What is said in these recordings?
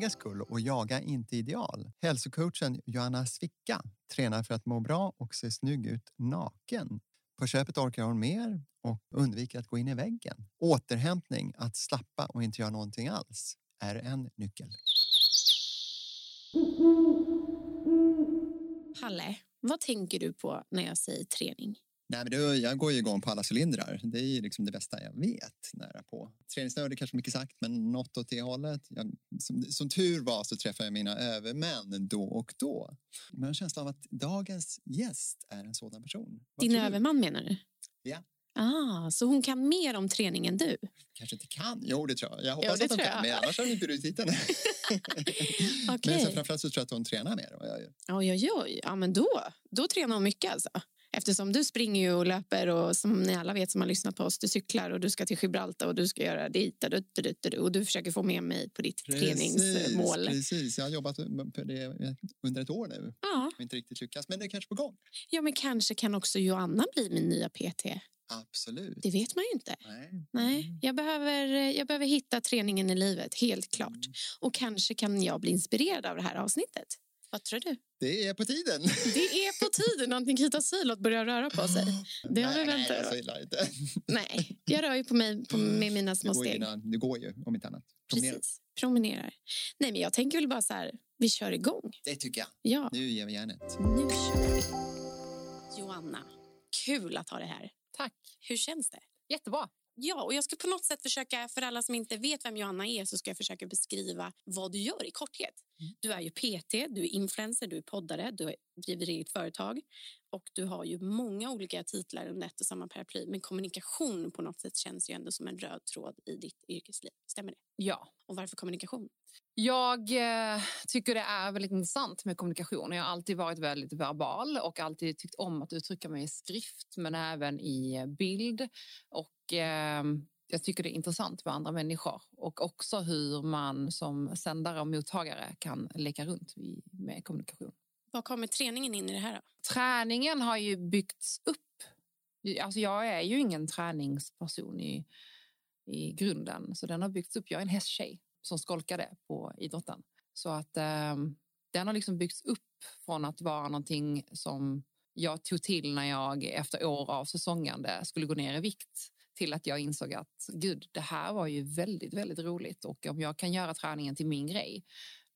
egen skull och jaga inte ideal. Hälsocoachen Joanna Svicka tränar för att må bra och se snygg ut naken. På köpet orkar hon mer och undviker att gå in i väggen. Återhämtning, att slappa och inte göra någonting alls, är en nyckel. Palle, vad tänker du på när jag säger träning? Nej, men det, jag går ju igång på alla cylindrar. Det är ju liksom det bästa jag vet nära på. Träningsnörd är kanske mycket sagt, men något åt det hållet. Jag, som, som tur var så träffade jag mina övermän då och då. Men jag har en känsla av att dagens gäst är en sådan person. Vad Din överman menar du? Ja. Ah, så hon kan mer om träning än du? Kanske inte kan. Jo, det tror jag. Jag hoppas det att tror kan, jag. men annars har de inte bjudit hit henne. Okej. Men så framförallt så tror jag att hon tränar mer än vad jag gör. Oj, oj, oj. Ja, men då, då tränar hon mycket alltså. Eftersom du springer och löper och som ni alla vet som har lyssnat på oss, du cyklar och du ska till Gibraltar och du ska göra dit och, du försöker få med mig på ditt träningsmål. Precis, jag har jobbat på det under ett år nu. Ja. Inte riktigt lyckats, men det är kanske på gång. ja, men kanske kan också Joanna bli min nya PT. Absolut. Det vet man ju inte. Nej. Nej, jag behöver, jag behöver hitta träningen i livet, helt klart. Och kanske kan jag bli inspirerad av det här avsnittet. Vad tror du? Det är på tiden. Det är på tiden att Nikita Silot börjar röra på sig. Det har vi nej, nej, väntat jag på. gillar inte. Nej, jag rör ju på mig på, med mina små går, ju steg. det går ju, om inte annat. Promenera. Precis, promenerar. Nej, men jag tänker väl bara så här, vi kör igång. Det tycker jag. Ja, Nu ger vi järnet. nu kör vi. Joanna, kul att ha dig här. Tack. Hur känns det? Jättebra. Ja, och jag ska på något sätt försöka, för alla som inte vet vem Johanna är, så ska jag försöka beskriva vad du gör i korthet. Du är ju PT, du är influencer, du är poddare, du driver eget företag och du har ju många olika titlar under ett och samma paraply. Men kommunikation på något sätt känns ju ändå som en röd tråd i ditt yrkesliv. Stämmer det? Ja. Och varför kommunikation? Jag eh, tycker det är väldigt intressant med kommunikation. Jag har alltid varit väldigt verbal och alltid tyckt om att uttrycka mig i skrift men även i bild. Och eh, jag tycker det är intressant med andra människor och också hur man som sändare och mottagare kan leka runt med kommunikation. Var kommer träningen in i det här då? Träningen har ju byggts upp. Alltså jag är ju ingen träningsperson i, i grunden, så den har byggts upp. Jag är en hästtjej som skolkade på idrotten. Så att eh, den har liksom byggts upp från att vara någonting som jag tog till när jag efter år av säsongande skulle gå ner i vikt till att jag insåg att gud, det här var ju väldigt, väldigt roligt och om jag kan göra träningen till min grej,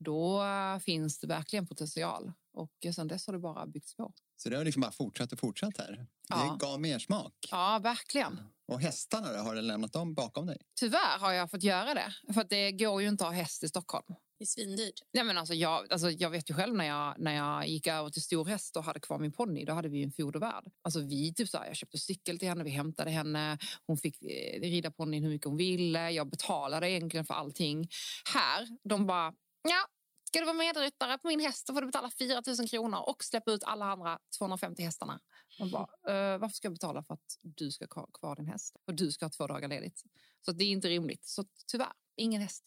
då finns det verkligen potential. Och sen dess har det bara byggts på. Så det har liksom bara fortsatt och fortsatt här. Ja. Det gav mer smak. Ja, verkligen. Och hästarna då, har du lämnat dem bakom dig? Tyvärr har jag fått göra det, för att det går ju inte att ha häst i Stockholm. Det är svindyrt. Nej, men alltså jag, alltså jag vet ju själv när jag, när jag gick över till stor häst och hade kvar min ponny, då hade vi ju en fodervärd. Alltså vi, typ så här, jag köpte cykel till henne, vi hämtade henne, hon fick eh, rida ponnyn hur mycket hon ville, jag betalade egentligen för allting. Här, de bara, ja, ska du vara medryttare på min häst så får du betala 4 000 kronor och släppa ut alla andra 250 hästarna. Man bara, eh, varför ska jag betala för att du ska ha kvar din häst? Och du ska ha två dagar ledigt. Så det är inte rimligt. Så tyvärr, ingen häst.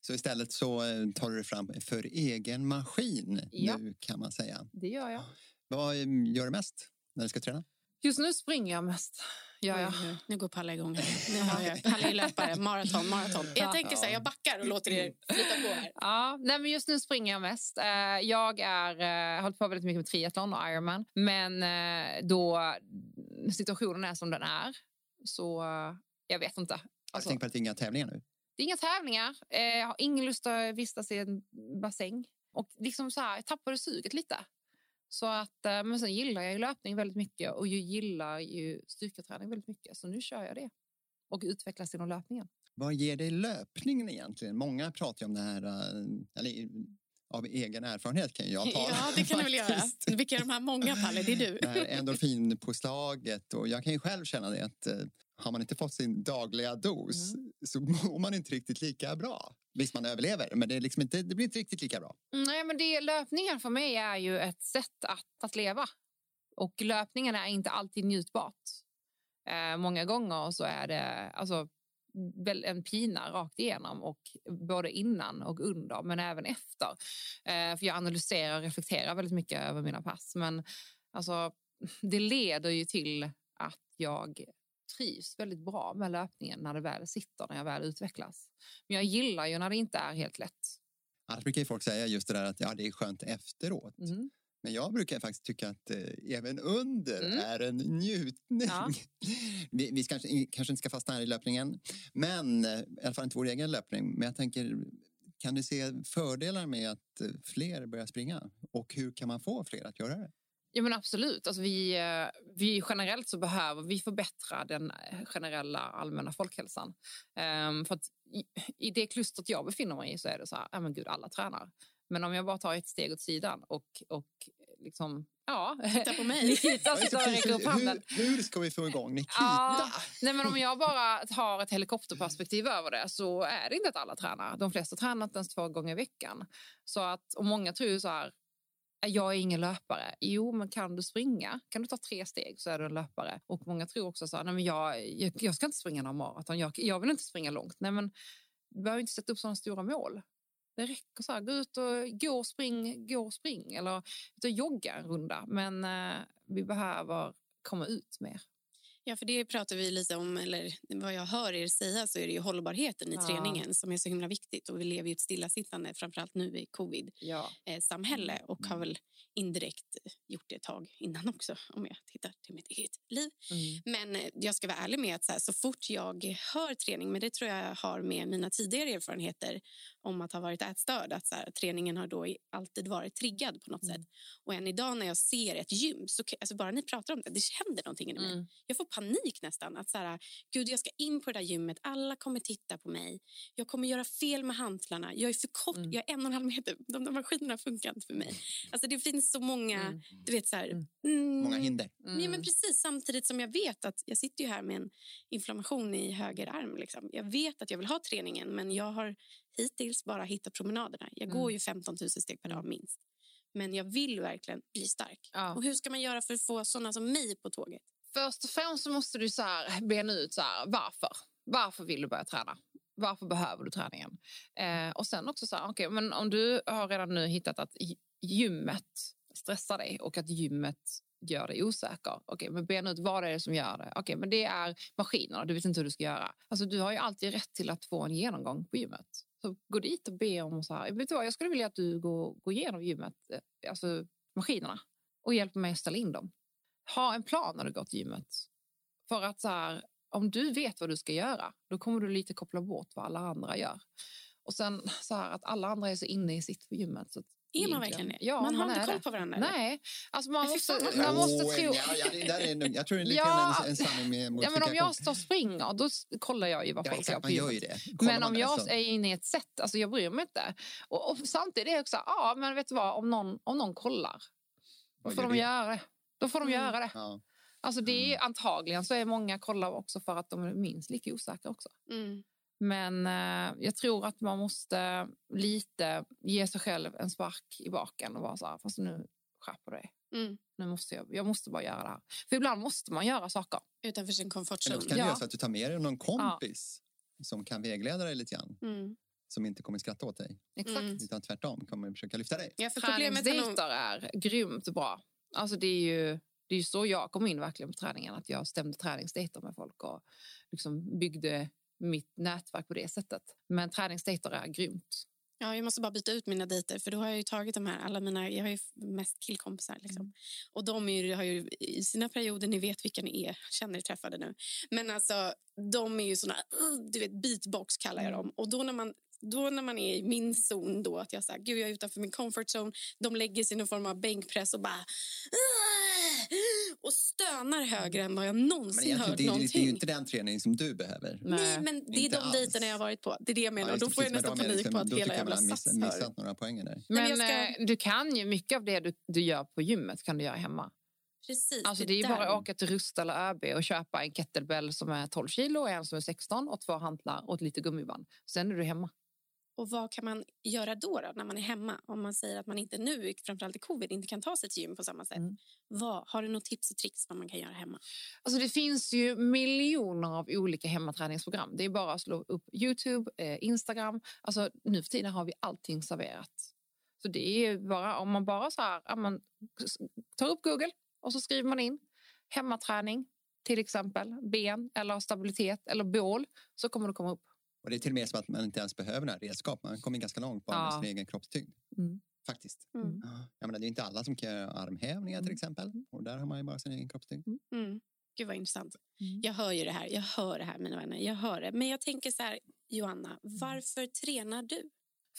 Så istället så eh, tar du dig fram för egen maskin Ja. nu kan man säga. Det gör jag. Vad eh, gör du mest när du ska träna? Just nu springer jag mest. Jag. Oj, nu, går Palle igång. Här. Nu har jag, Palle är löpare, maraton, maraton. Jag tänker så här, jag backar och låter er flyta på här. Ja, nej, men just nu springer jag mest. Eh, Jag är, eh, har hållit på väldigt mycket med triathlon och Ironman. Men eh, då situationen är som den är så jag vet inte. Alltså, Alltså, Tänk på att det är inga tävlingar nu. det är inga tävlingar. Jag har ingen lust att vistas i en bassäng. Och liksom så här, jag tappade suget lite. Så att, eh, men sen gillar jag ju löpning väldigt mycket och jag gillar ju styrketräning väldigt mycket. Så nu kör jag det. Och utvecklas inom löpningen. Vad ger dig löpningen egentligen? Många pratar ju om det här, eh, eller av egen erfarenhet kan jag tala. Ja, det kan du väl göra. Vilka är de här många, Palle? Det är du. Det här endorfinpåslaget och jag kan ju själv känna det att eh, har man inte fått sin dagliga dos Mm. så mår man inte riktigt lika bra. Visst, man överlever, men det, liksom inte, det blir inte riktigt lika bra. Nej, men det, löpningen för mig är ju ett sätt att, att leva. Och löpningen är inte alltid njutbart. Eh, många gånger så är det alltså, väl en pina rakt igenom, och både innan och under, men även efter. Eh, för jag analyserar och reflekterar väldigt mycket över mina pass. Men alltså, det leder ju till att jag trivs väldigt bra med löpningen när det väl sitter, när jag väl utvecklas. Men jag gillar ju när det inte är helt lätt. Annars brukar ju folk säga just det där att ja, det är skönt efteråt. Mm. Men jag brukar faktiskt tycka att eh, även under Mm. är en njutning. Ja. vi vi kanske, kanske inte ska fastna här i löpningen, men eh, i alla fall inte vår egen löpning. Men jag tänker, kan du se fördelar med att eh, fler börjar springa? Och hur kan man få fler att göra det? Ja men absolut. Alltså vi, eh, vi generellt så behöver vi förbättra den eh, generella allmänna folkhälsan. Ehm, för i, I det klustret jag befinner mig i så är det så här, ja men gud alla tränar. Men om jag bara tar ett steg åt sidan och, och liksom, ja. Titta på mig. Nikita och räcker upp handen. hur, hur ska vi få igång Nikita? Ja, nej men om jag bara har ett helikopterperspektiv över det så är det inte att alla tränar. De flesta tränar inte ens två gånger i veckan. Så att, och många tror så här, "Äh, jag är ingen löpare. Jo, men kan du springa? Kan du ta tre steg så är du en löpare. Och många tror också så här, nej men jag, jag, jag ska inte springa någon maraton. Jag, jag vill inte springa långt. Nej men du behöver inte sätta upp sådana stora mål. Det räcker så här, gå ut och gå och spring, gå och spring eller ut och jogga en runda. Men eh, vi behöver komma ut mer. Ja, för det pratar vi lite om, eller vad jag hör er säga så är det ju hållbarheten i Ja. träningen som är så himla viktigt och vi lever ju ett stillasittande, framförallt nu i covid-samhälle Ja. och har väl indirekt gjort det ett tag innan också om jag tittar till mitt eget liv. Mm. Men eh, jag ska vara ärlig med att så, här, så fort jag hör träning, men det tror jag har med mina tidigare erfarenheter om att ha varit ätstörd, att så här, träningen har då alltid varit triggad på något Mm. sätt. Och än idag när jag ser ett gym, så alltså bara ni pratar om det, det händer någonting i mig. Mm. Jag får panik nästan. Att så här, Gud, jag ska in på det där gymmet. Alla kommer titta på mig. Jag kommer göra fel med hantlarna. Jag är för kort. Mm. Jag är en och en halv meter. De där maskinerna funkar inte för mig. Alltså, det finns så många... Mm. Du vet, så här, Mm. mm, Många hinder. Mm. Ja, men precis. Samtidigt som jag vet att jag sitter ju här med en inflammation i höger arm. Liksom. Jag vet att jag vill ha träningen, men jag har hittills bara hittat promenaderna. Jag Mm. går ju 15 000 steg per dag minst. Men jag vill verkligen bli stark. Ja. Och hur ska man göra för att få såna som mig på tåget? Först och främst så måste du så här bena ut så här, varför. Varför vill du börja träna? Varför behöver du träningen? Eh, och sen också så här, okay, men om du har redan nu hittat att gymmet stressar dig och att gymmet gör dig osäker. Okej, men bena ut vad det är som gör det. Okej, men det är maskinerna, du vet inte hur du ska göra. Alltså, du har ju alltid rätt till att få en genomgång på gymmet. Så gå dit och be om så här, vet du vad, jag skulle vilja att du går, går igenom gymmet, eh, alltså maskinerna och hjälper mig att ställa in dem ha en plan när du går till gymmet. För att så här, om du vet vad du ska göra, då kommer du lite koppla bort vad alla andra gör. Och sen så här att alla andra är så inne i sitt på gymmet. Så att Är man verkligen det? Ja, man har inte är koll på varandra? Nej, alltså man måste, man måste Åh, tro... ja, ja, det där är, nog- jag tror det är lite Ja. en, en sanning med Ja, men om jag står och springer, då kollar jag ju vad Ja, folk exakt, på gör ju gymmet. Men om jag så- är inne i ett sätt, alltså jag bryr mig inte. Och, och samtidigt är det också, ja men vet du vad, om någon, om någon kollar, då Vad får de göra det. Då får de Mm. göra det. Ja. Alltså det är, antagligen så är många kollar också för att de är minst lika osäkra också. Mm. Men eh, jag tror att man måste lite ge sig själv en spark i baken och vara så här, fast nu skärper du dig. Mm. Nu måste jag, jag måste bara göra det här. För ibland måste man göra saker. Utanför sin comfort Eller så kan du Ja. göra så att du tar med dig någon kompis som kan vägleda dig lite grann. Mm. Som inte kommer skratta åt dig. Exakt. Mm. Utan tvärtom kommer försöka lyfta dig. Ja, för problemet är nog... Är grymt bra. Alltså det är ju det är så jag kom in verkligen på träningen. Att jag stämde träningsdejter med folk och liksom byggde mitt nätverk på det sättet. Men träningsdejter är grymt. Ja, jag måste bara byta ut mina dejter för då har jag ju tagit de här, alla mina, jag har ju mest killkompisar liksom. Mm. Och de är ju, har ju i sina perioder, ni vet vilka ni är, känner er träffade nu. Men alltså, de är ju såna, du vet, beatbox kallar jag Mm. dem. Och då när man då när man är i min zon då att jag säger gud jag är utanför min comfort zone de lägger sig i någon form av bänkpress och bara och stönar högre än vad jag någonsin hört det, är, ju- det är någonting. ju inte den träning som du behöver. Nej, men det är de alls. dejterna jag har varit på. Det är det jag menar. Ja, då får jag nästan panik jag på liksom- att hela jävla miss, hör. missat några poänger där. Men men ska- eh, du kan ju mycket av det du, du gör på gymmet kan du göra hemma. Precis, Alltså det är ju där. bara att åka till Rusta eller ÖB och köpa en kettlebell som är 12 kilo, och en som är 16 och två hantlar och lite gummiband. Sen är du hemma. Och vad kan man göra då, då när man är hemma? Om man säger att man inte nu, framförallt i covid, inte kan ta sig till gym på samma sätt. Mm. Vad, har du något tips och tricks vad man kan göra hemma? Alltså det finns ju miljoner av olika hemmaträningsprogram. Det är bara att slå upp Youtube, eh, Instagram. Alltså nu för tiden har vi allting serverat. Så det är bara om man bara så här, man tar upp Google och så skriver man in hemmaträning, till exempel ben eller stabilitet eller bål, så kommer det komma upp. Och det är till och med som att man inte ens behöver några redskap. Man kommer ganska långt bara med Ja. sin egen kroppstyngd. Mm. Faktiskt. Mm. Ja, Jag menar, det är inte alla som kan göra armhävningar till Mm. exempel. Och där har man ju bara sin egen kroppstyngd. Mm. Gud vad intressant. Mm. Jag hör ju det här. Jag hör det här mina vänner. Jag hör det. Men jag tänker så här, Johanna, varför tränar du?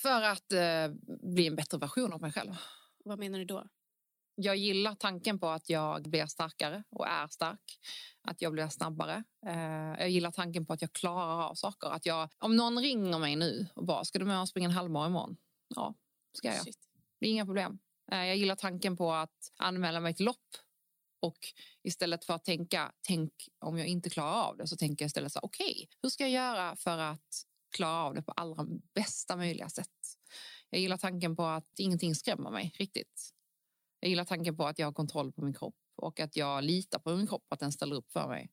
För att eh, bli en bättre version av mig själv. Vad menar du då? Jag gillar tanken på att jag blir starkare och är stark. Att jag blir snabbare. Eh, jag gillar tanken på att jag klarar av saker. Att jag, om någon ringer mig nu och bara, ska du med och springa en halvmara imorgon? Ja, ska jag. Shit. Det är inga problem. Eh, Jag gillar tanken på att anmäla mig till lopp. Och istället för att tänka, tänk om jag inte klarar av det, så tänker jag istället så okej, hur ska jag göra för att klara av det på allra bästa möjliga sätt? Jag gillar tanken på att ingenting skrämmer mig riktigt. Jag gillar tanken på att jag har kontroll på min kropp och att jag litar på min kropp, att den ställer upp för mig.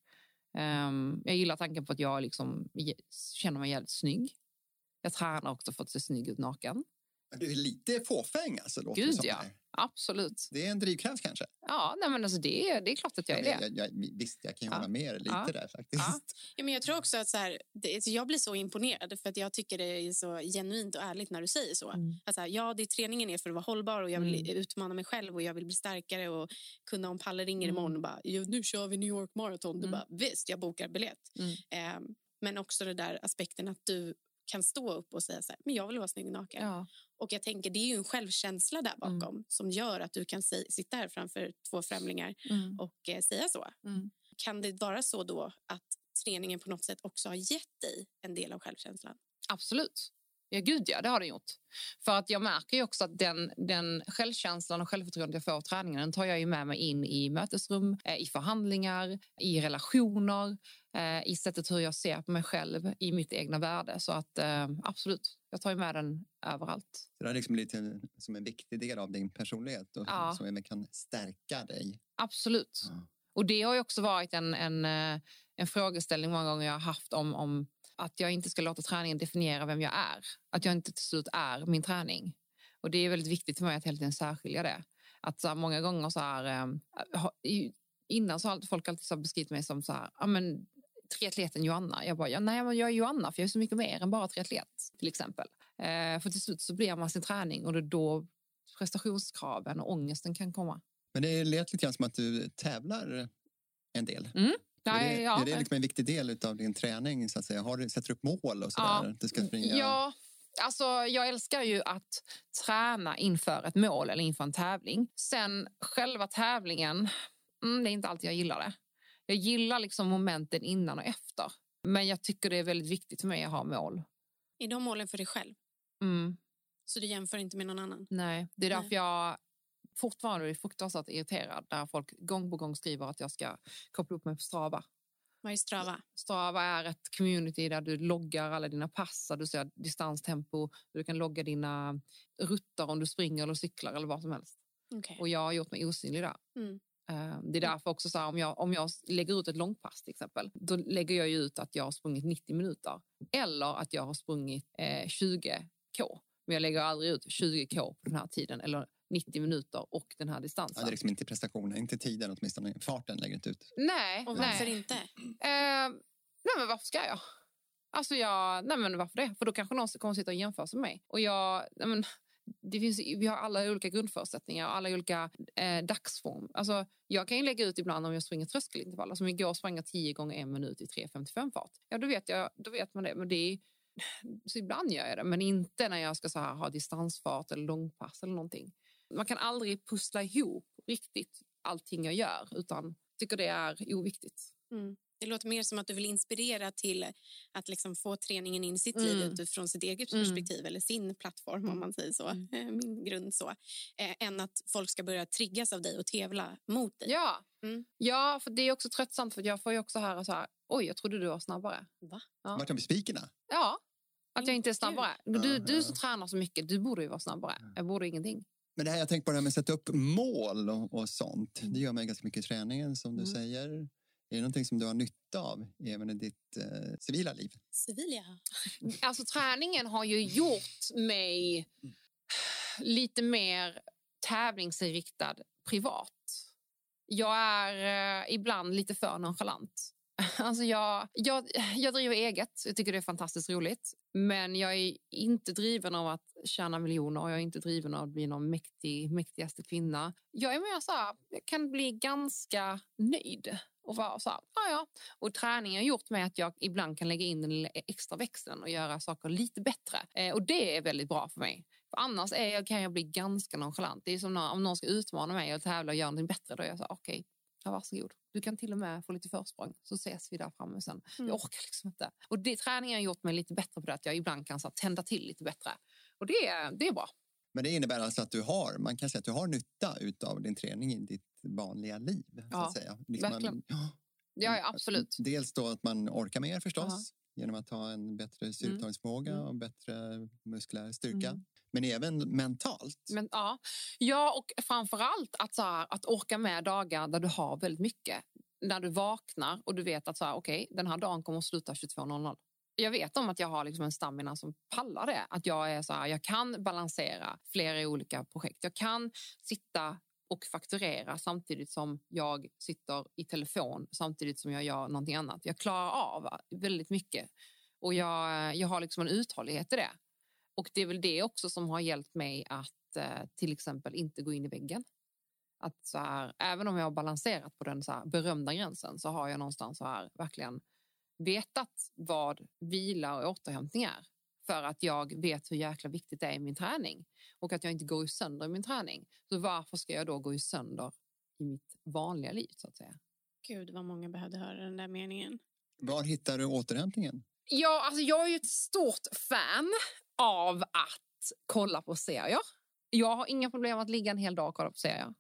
Ehm, jag gillar tanken på att jag liksom känner mig jävligt snygg. Jag tränar också för att se snygg ut naken. Men Du är lite fåfäng alltså. Låter Gud, ja. här. Absolut. Det är en drivkraft kanske. Ja, nej, men alltså det, är, det är klart att jag är det. jag, jag, visst, jag kan ju Ja. hålla med er lite Ja. där faktiskt. Ja. Ja, men jag tror också att så här, det, så jag blir så imponerad för att jag tycker det är så genuint och ärligt när du säger så. Mm. Att så här, ja, det träningen är för att vara hållbar och jag vill Mm. utmana mig själv och jag vill bli starkare och kunna om Palle ringer Mm. imorgon och bara, "Jo, nu kör vi New York Marathon. Du Mm. bara, visst, jag bokar biljett. Mm. Ehm, men också det där aspekten att du kan stå upp och säga så här, men jag vill vara snygg naken. Ja. Och jag tänker det är ju en självkänsla där Mm. bakom som gör att du kan si- sitta här framför två främlingar Mm. och eh, säga så. Mm. Kan det vara så då att träningen på något sätt också har gett dig en del av självkänslan? Absolut. Ja, gud ja, det har den gjort. För att jag märker ju också att den, den självkänslan och självförtroendet jag får av träningen den tar jag ju med mig in i mötesrum, eh, i förhandlingar, i relationer, eh, i sättet hur jag ser på mig själv, i mitt egna värde. Så att eh, absolut, jag tar ju med den överallt. Så det har liksom blivit en, som en viktig del av din personlighet och Ja. som kan stärka dig. Absolut. Ja. Och det har ju också varit en, en, eh, en frågeställning många gånger jag har haft om, om att jag inte ska låta träningen definiera vem jag är. Att jag inte till slut är min träning. Och det är väldigt viktigt för mig att hela tiden särskilja det. Att så många gånger så här, innan så har folk alltid så beskrivit mig som så här, ja men triatleten Joanna. Jag bara, ja, nej men jag är Joanna för jag är så mycket mer än bara triatlet till exempel. Eh, för till slut så blir man sin träning och det är då prestationskraven och ångesten kan komma. Men det lät lite grann som att du tävlar en del. Nej, är det, ja, är det liksom en viktig del av din träning? Så att säga? Har du, sätter du upp mål och sådär? Ja. Du ska springa? Ja, alltså jag älskar ju att träna inför ett mål eller inför en tävling. Sen själva tävlingen, mm, det är inte alltid jag gillar det. Jag gillar liksom momenten innan och efter. Men jag tycker det är väldigt viktigt för mig att ha mål. Är de målen för dig själv? Mm, Så du jämför inte med någon annan? nej, det är Nej. därför jag fortfarande är fruktansvärt irriterad när folk gång på gång skriver att jag ska koppla upp mig på Strava. Vad är Strava? Strava är ett community där du loggar alla dina pass, du ser distanstempo, du kan logga dina rutter om du springer eller cyklar eller vad som helst. Okej. Och jag har gjort mig osynlig där. Mm. Eh, Det är därför också så här, om jag, om jag lägger ut ett långpass till exempel, då lägger jag ju ut att jag har sprungit 90 minuter eller att jag har sprungit eh, 20k. Men jag lägger aldrig ut 20k på den här tiden eller 90 minuter och den här Ja, distansen. det är liksom inte prestationen, inte tiden åtminstone. Farten lägger inte ut. Nej, Och varför nej. inte? Eh, nej, men varför ska jag? Alltså jag, nej men varför det? För då kanske någon kommer sitta och jämföra sig med mig. Och jag, nej men, det finns, vi har alla olika grundförutsättningar, och alla olika eh, dagsform. Alltså, jag kan ju lägga ut ibland om jag springer tröskelintervaller. Som igår sprang jag 10 gånger en minut i 3.55 fart. Ja, då vet, jag, då vet man det. Men det är, så ibland gör jag det, men inte när jag ska så här, ha distansfart eller långpass eller någonting. Man kan aldrig pussla ihop riktigt allting jag gör, utan tycker det är oviktigt. Mm. Det låter mer som att du vill inspirera till att liksom få träningen in i sitt Mm. liv utifrån sitt eget Mm. perspektiv eller sin plattform om man säger så, Mm. Eh, min grund så, eh, än att folk ska börja triggas av dig och tävla mot dig. Ja. Mm. ja, för det är också tröttsamt för jag får ju också höra så här, oj jag trodde du var snabbare. Va? Ja. Vart de besvikna? Ja, att jag inte är snabbare. Du, du som tränar så mycket, du borde ju vara snabbare. Jag borde ingenting. Men det här, jag tänker på det här med att sätta upp mål och, och sånt. Det gör man ganska mycket i träningen som du Mm. säger. Är det någonting som du har nytta av även i ditt eh, civila liv? Civila? Alltså träningen har ju gjort mig lite mer tävlingsinriktad privat. Jag är eh, ibland lite för nonchalant. Alltså jag, jag, jag driver eget. Jag tycker det är fantastiskt roligt. Men jag är inte driven av att tjäna miljoner och jag är inte driven av att bli någon mäktig, mäktigaste kvinna. Jag är mer så här, jag kan bli ganska nöjd och vara så här, ja ja. Och träningen har gjort mig att jag ibland kan lägga in den lilla extra växeln och göra saker lite bättre. Eh, och det är väldigt bra för mig. För annars är jag, kan jag bli ganska nonchalant. Det är som när, om någon ska utmana mig och tävla och göra någonting bättre. Då är jag så okej, okay, ja, varsågod. Du kan till och med få lite försprång så ses vi där framme sen. Mm. Jag orkar liksom inte. Och det, träningen har gjort mig lite bättre på det. Att jag ibland kan så här, tända till lite bättre. Och det, det är bra. Men det innebär alltså att du har, man kan säga att du har nytta av din träning i ditt vanliga liv? Ja, så att säga. Liksom verkligen. Man, ja, ja, absolut. Dels då att man orkar mer förstås. Ja genom att ha en bättre styrketagningsförmåga mm. och bättre muskulär styrka. Mm. Men även mentalt. Men, ja. ja, och framför allt att, så här, att orka med dagar där du har väldigt mycket. När du vaknar och du vet att så här, okay, den här dagen kommer att sluta 22.00. Jag vet om att jag har liksom en stamina som pallar det. Att jag, är så här, jag kan balansera flera olika projekt. Jag kan sitta och fakturera samtidigt som jag sitter i telefon samtidigt som jag gör någonting annat. Jag klarar av väldigt mycket och jag, jag har liksom en uthållighet i det. Och det är väl det också som har hjälpt mig att eh, till exempel inte gå in i väggen. Att så här, även om jag har balanserat på den så här berömda gränsen så har jag någonstans så här verkligen vetat vad vila och återhämtning är för att jag vet hur jäkla viktigt det är i min träning och att jag inte går sönder i min träning. Så varför ska jag då gå sönder i mitt vanliga liv så att säga? Gud vad många behövde höra den där meningen. Var hittar du återhämtningen? Ja, alltså jag är ju ett stort fan av att kolla på serier. Jag har inga problem att ligga en hel dag och kolla på serier.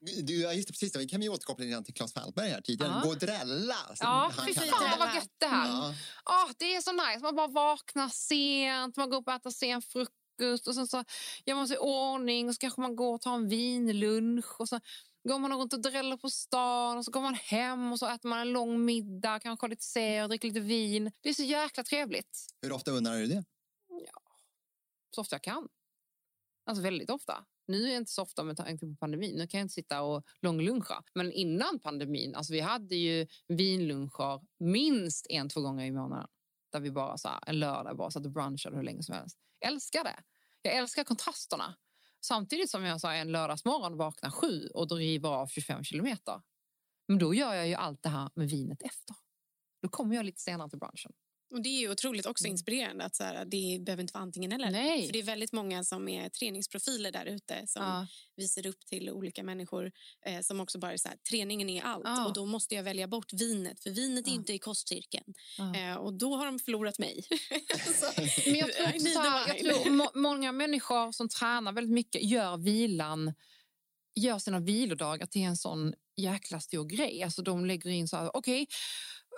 Du, just det, precis. Vi kan vi återkoppla till Claes Fallberg här tidigare. Ja. Drälla. Ja, fy fan vad gött det här. Ja. Oh, det är så nice. Man bara vaknar sent, man går upp och äter sen frukost och sen så gör man sig i ordning och så kanske man går och tar en vinlunch och så går man runt och dräller på stan och så går man hem och så äter man en lång middag, kanske har lite serier och dricker lite vin. Det är så jäkla trevligt. Hur ofta unnar du det? Ja, så ofta jag kan. Alltså väldigt ofta. Nu är jag inte så ofta med tanke på pandemin. Nu kan jag inte sitta och långluncha. Men innan pandemin, alltså vi hade ju vinluncher minst en, två gånger i månaden. Där vi bara så här, en lördag bara satt och brunchade hur länge som helst. Älskar det. Jag älskar kontrasterna. Samtidigt som jag sa en lördagsmorgon vaknar sju och driver av 25 kilometer. Men då gör jag ju allt det här med vinet efter. Då kommer jag lite senare till brunchen. Och Det är ju otroligt också mm. inspirerande att så här, det behöver inte vara antingen eller. Nej. För Det är väldigt många som är träningsprofiler där ute som ja. visar upp till olika människor eh, som också bara är så här, träningen är allt ja. och då måste jag välja bort vinet för vinet ja. är inte i kostcirkeln. Eh, och då har de förlorat mig. så, Men jag tror, också, här, jag tror må många människor som tränar väldigt mycket gör vilan gör sina vilodagar till en sån jäkla stor grej. Alltså de lägger in så här, okej, okay,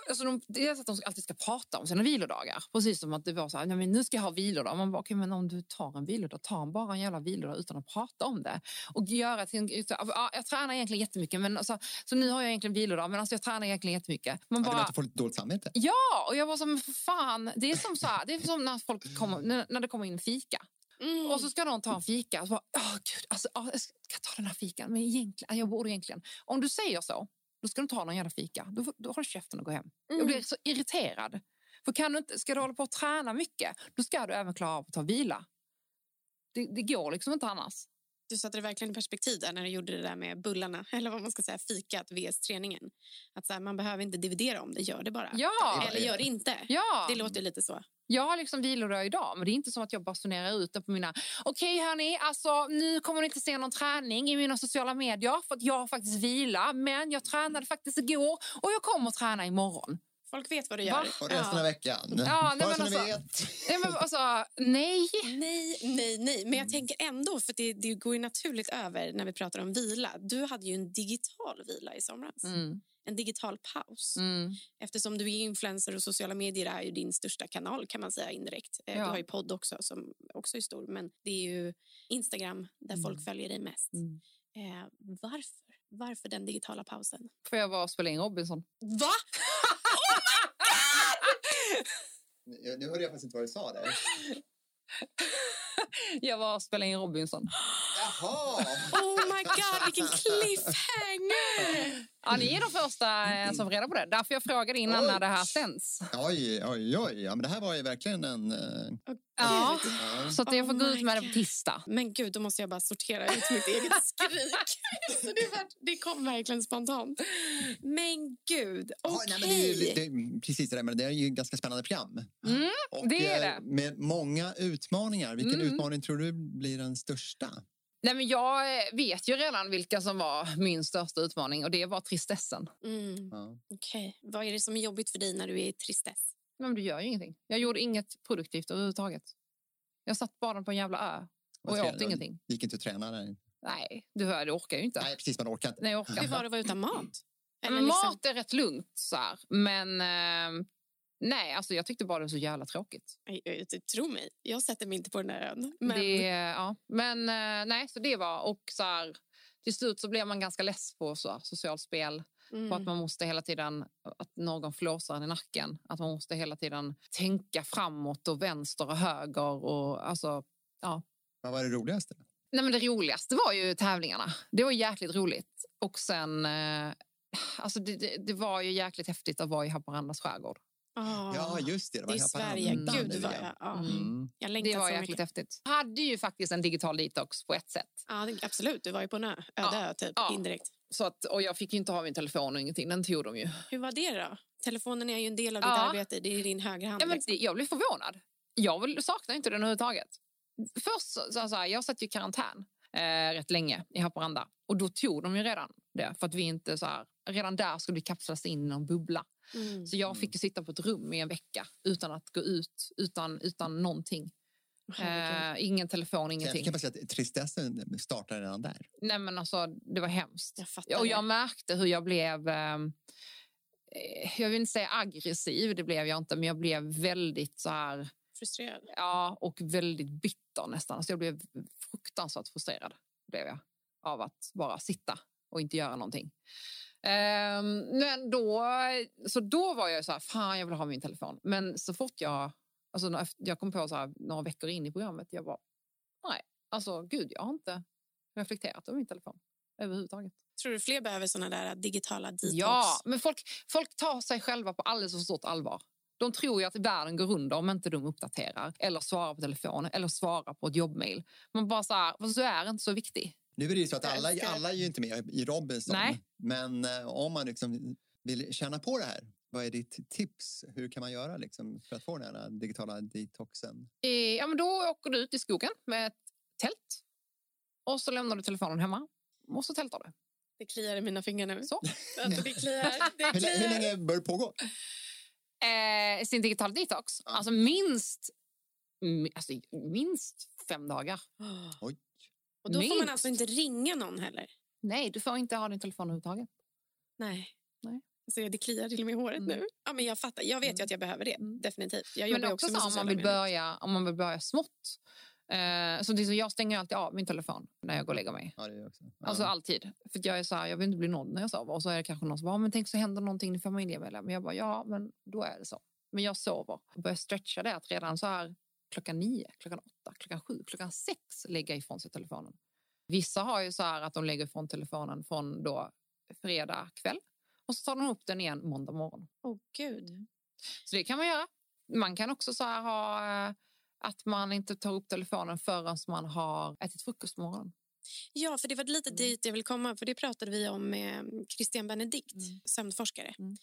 Alltså de, dels att de alltid ska prata om sina vilodagar. Precis som att det var så här, nej, men nu ska jag ha vilodag. Man bara, okay, men om du tar en vilodag, ta bara en jävla vilodag utan att prata om det. Och göra till ja, jag tränar egentligen jättemycket, men alltså, så nu har jag egentligen vilodag, men alltså, jag tränar egentligen jättemycket. Man bara, ja, du får lite dåligt samvete? Ja, och jag var som fan, det är som, så här, det är som när, folk kommer, när, när det kommer in fika. Mm. Och så ska någon ta en fika. Och så bara, oh, gud, alltså, oh, jag ska ta den här fikan, men egentligen, jag borde egentligen. Om du säger så, då ska du inte ha någon jävla fika. Då, då har du käften och gå hem. Mm. Jag blir så irriterad. För kan du inte, ska du hålla på att träna mycket, då ska du även klara av att ta vila. Det, det går liksom inte annars. Du satte det verkligen i perspektiv där när du gjorde det där med bullarna, eller vad man ska säga, fikat vs träningen. Att så här, man behöver inte dividera om det, gör det bara. Ja. Eller gör det inte. Ja. Det låter lite så. Jag har liksom vilodag idag, men det är inte som att jag basunerar ut det på mina... Okej okay, hörni, alltså, nu kommer ni inte se någon träning i mina sociala medier för att jag har faktiskt vila. Men jag tränade faktiskt igår och jag kommer att träna imorgon. Folk vet vad du gör. Va? Och resten ja. av veckan. Ja, nej, men alltså, vet. Nej, men alltså, nej. Nej, nej, nej. Men jag tänker ändå, för det, det går ju naturligt över när vi pratar om vila. Du hade ju en digital vila i somras. Mm en digital paus. Mm. Eftersom du är influencer och sociala medier är ju din största kanal kan man säga indirekt. Eh, ja. Du har ju podd också som också är stor, men det är ju Instagram där mm. folk följer dig mest. Mm. Eh, varför? Varför den digitala pausen? För jag var och spelade in Robinson. Va? Nu hörde jag faktiskt inte vad du sa där. jag var och spelade in Robinson. Jaha! Oh my god, vilken cliffhanger! Ja, ni är de första eh, som får reda på det. Därför jag frågade innan Oj. när det här sänds. Oj, oj, oj. Ja, men det här var ju verkligen en... eh, Ja, ja. så att jag får Oh gå ut med det på God. tisdag. Men gud, då måste jag bara sortera ut mitt eget skrik. så det, var, det kom verkligen spontant. Men gud, Ja, okej. nej, men det precis det där, men det är ju ett ganska spännande program. Mm, Och, det är eh, det. Med många utmaningar. Vilken Mm. utmaning tror du blir den största? Nej, men jag eh, vet ju redan vilka som var min största utmaning och det var tristessen. Mm, Ja. okej. Vad är det som är jobbigt för dig när du är i tristess? Men du gör ju ingenting. Jag gjorde inget produktivt överhuvudtaget. Jag satt bara på en jävla ö och jag åt ingenting. Gick inte att träna där? Nej, du hör, det orkar ju inte. Nej, precis. Man orkar inte. Nej, jag orkar Hur var det att vara utan mat? Eller liksom- Mat är rätt lugnt, så här. men eh, nej, alltså, jag tyckte bara det var så jävla tråkigt. Jag- jag- Tro mig, jag sätter mig inte på den där ön. Men... Det, ja. men eh, nej, så det var... Och så här, till slut så blev man ganska less på så här, socialt spel. Mm. På att man måste hela tiden, att någon flåsar en i nacken. Att man måste hela tiden tänka framåt och vänster och höger. Och, alltså, Vad var det roligaste? nej men det roligaste var ju tävlingarna. Det var jäkligt roligt. Och sen... Eh, alltså det, det, det var ju jäkligt häftigt att vara i Haparandas skärgård. Ah, Ja, just det. Det, var det är Haparanda Sverige. Mm. Gud vad ja. jag... Ja. Mm. Mm. Jag Det längtar var så jäkligt mycket. häftigt. Jag hade ju faktiskt en digital detox på ett sätt. Ja, det, absolut, du var ju på en ö. Öde Ja. typ, Ja. indirekt. Så att, och jag fick ju inte ha min telefon och ingenting. Den tog de ju. Hur var det då? Telefonen är ju en del av ditt Ja. arbete. Det är din högra hand. Ja, men liksom. det, jag blev förvånad. Jag saknar inte den överhuvudtaget. Först så, så, så här, jag satt ju i karantän eh, rätt länge i Haparanda. Och då tog de ju redan det. För att vi inte så här, redan där skulle vi kapslas in i någon bubbla. Mm. Så jag fick ju sitta på ett rum i en vecka utan att gå ut, utan, utan någonting. Eh, ingen telefon, Jag ingenting. kan bara säga att tristessen startade redan där. Nej men alltså, det var hemskt. Jag Och jag märkte hur jag blev... ehm, Eh, jag vill inte säga aggressiv, det blev jag inte, men jag blev väldigt så här... Frustrerad. Ja, och väldigt bitter nästan. Alltså jag blev fruktansvärt frustrerad blev jag, av att bara sitta och inte göra någonting. Ehm, men då, så då var jag så här, fan jag vill ha min telefon. Men så fort jag, alltså jag kom på så här, några veckor in i programmet, jag bara, nej, alltså gud, jag har inte reflekterat över min telefon överhuvudtaget. Tror du fler behöver såna där digitala detox? Ja, men folk, folk tar sig själva på alldeles för stort allvar. De tror ju att världen går under om inte de uppdaterar eller svarar på telefon eller svarar på ett jobbmail. Man bara så här, "Fast du är inte så viktig. Nu är det ju så att alla, alla är ju inte med i Robinson. Nej. Men eh, om man liksom vill tjäna på det här, vad är ditt tips? Hur kan man göra liksom för att få den här digitala detoxen? Eh, Ja, men då åker du ut i skogen med ett tält och så lämnar du telefonen hemma och så tältar du. Det kliar i mina fingrar nu. Så. Alltså, det kliar. Det Hur, lä- hur kliar. länge bör det pågå? Eh, sin digital detox, Ja. alltså minst, mi- alltså minst fem dagar. Oj. Och då får man Minst. alltså inte ringa någon heller? Nej, du får inte ha din telefon överhuvudtaget. Nej. Nej. Alltså, det kliar till och med i håret Mm. nu. Ja, men jag fattar. Jag vet ju Mm. att jag behöver det. Mm. Definitivt. Jag Men också, också om man vill börja, om man vill börja smått. Eh, så det är så jag stänger alltid av min telefon när jag går och lägger mig. Ja, det är jag också. Ja. Alltså alltid. För jag är så här, jag vill inte bli nådd när jag sover. Och så är det kanske någon som bara, "Ja, men tänk så händer någonting i familjemedlem. Men jag bara, ja men då är det så. Men jag sover och börjar stretcha det att redan så här klockan nio, klockan åtta, klockan sju, klockan sex lägga ifrån sig telefonen. Vissa har ju så här att de lägger ifrån telefonen från då fredag kväll och så tar de upp den igen måndag morgon. Åh, gud. Så det kan man göra. Man kan också så ha eh, att man inte tar upp telefonen förrän man har ätit frukost på morgonen. Ja, för det var lite Mm. dit jag vill komma. För Det pratade vi om med Christian Benedikt, Mm. sömnforskare. Mm.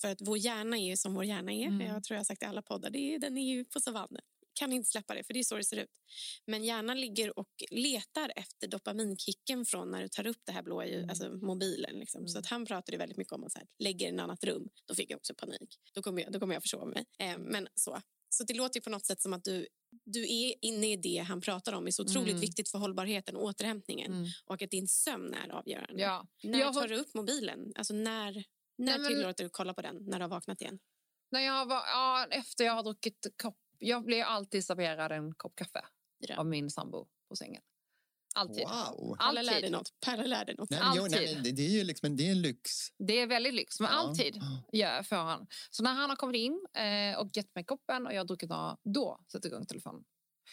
För att vår hjärna är som vår hjärna är. Mm. Jag tror jag har sagt i alla poddar. Det är, den är ju på savannen. Kan inte släppa det, för det är så det ser ut. Men hjärnan ligger och letar efter dopaminkicken från när du tar upp det här blåa ljus, Mm. alltså mobilen. Liksom. Mm. Så att han pratade väldigt mycket om att så här, lägga i ett annat rum. Då fick jag också panik. Då kommer jag, då kommer jag försova mig. Eh, men så. Så det låter ju på något sätt som att du, du är inne i det han pratar om. är så otroligt Mm. viktigt för hållbarheten och återhämtningen. Och att din sömn är avgörande. Ja. När Jag har- tar du upp mobilen? Alltså när, när Nej, men- tillåter du kolla på den när du har vaknat igen? När jag var, ja, efter jag har druckit kopp, jag blir alltid serverad en kopp kaffe Ja. av min sambo på sängen. Alltid. Wow! Alla lär dig Alltid. något. Perla lär dig något. Nej, men, jo, nej, Alltid. det, det är ju liksom det är en lyx. Det är väldigt lyx, men Ja. alltid ja, får han. Så när han har kommit in eh, och gett mig koppen och jag har druckit några, då sätter jag igång telefonen.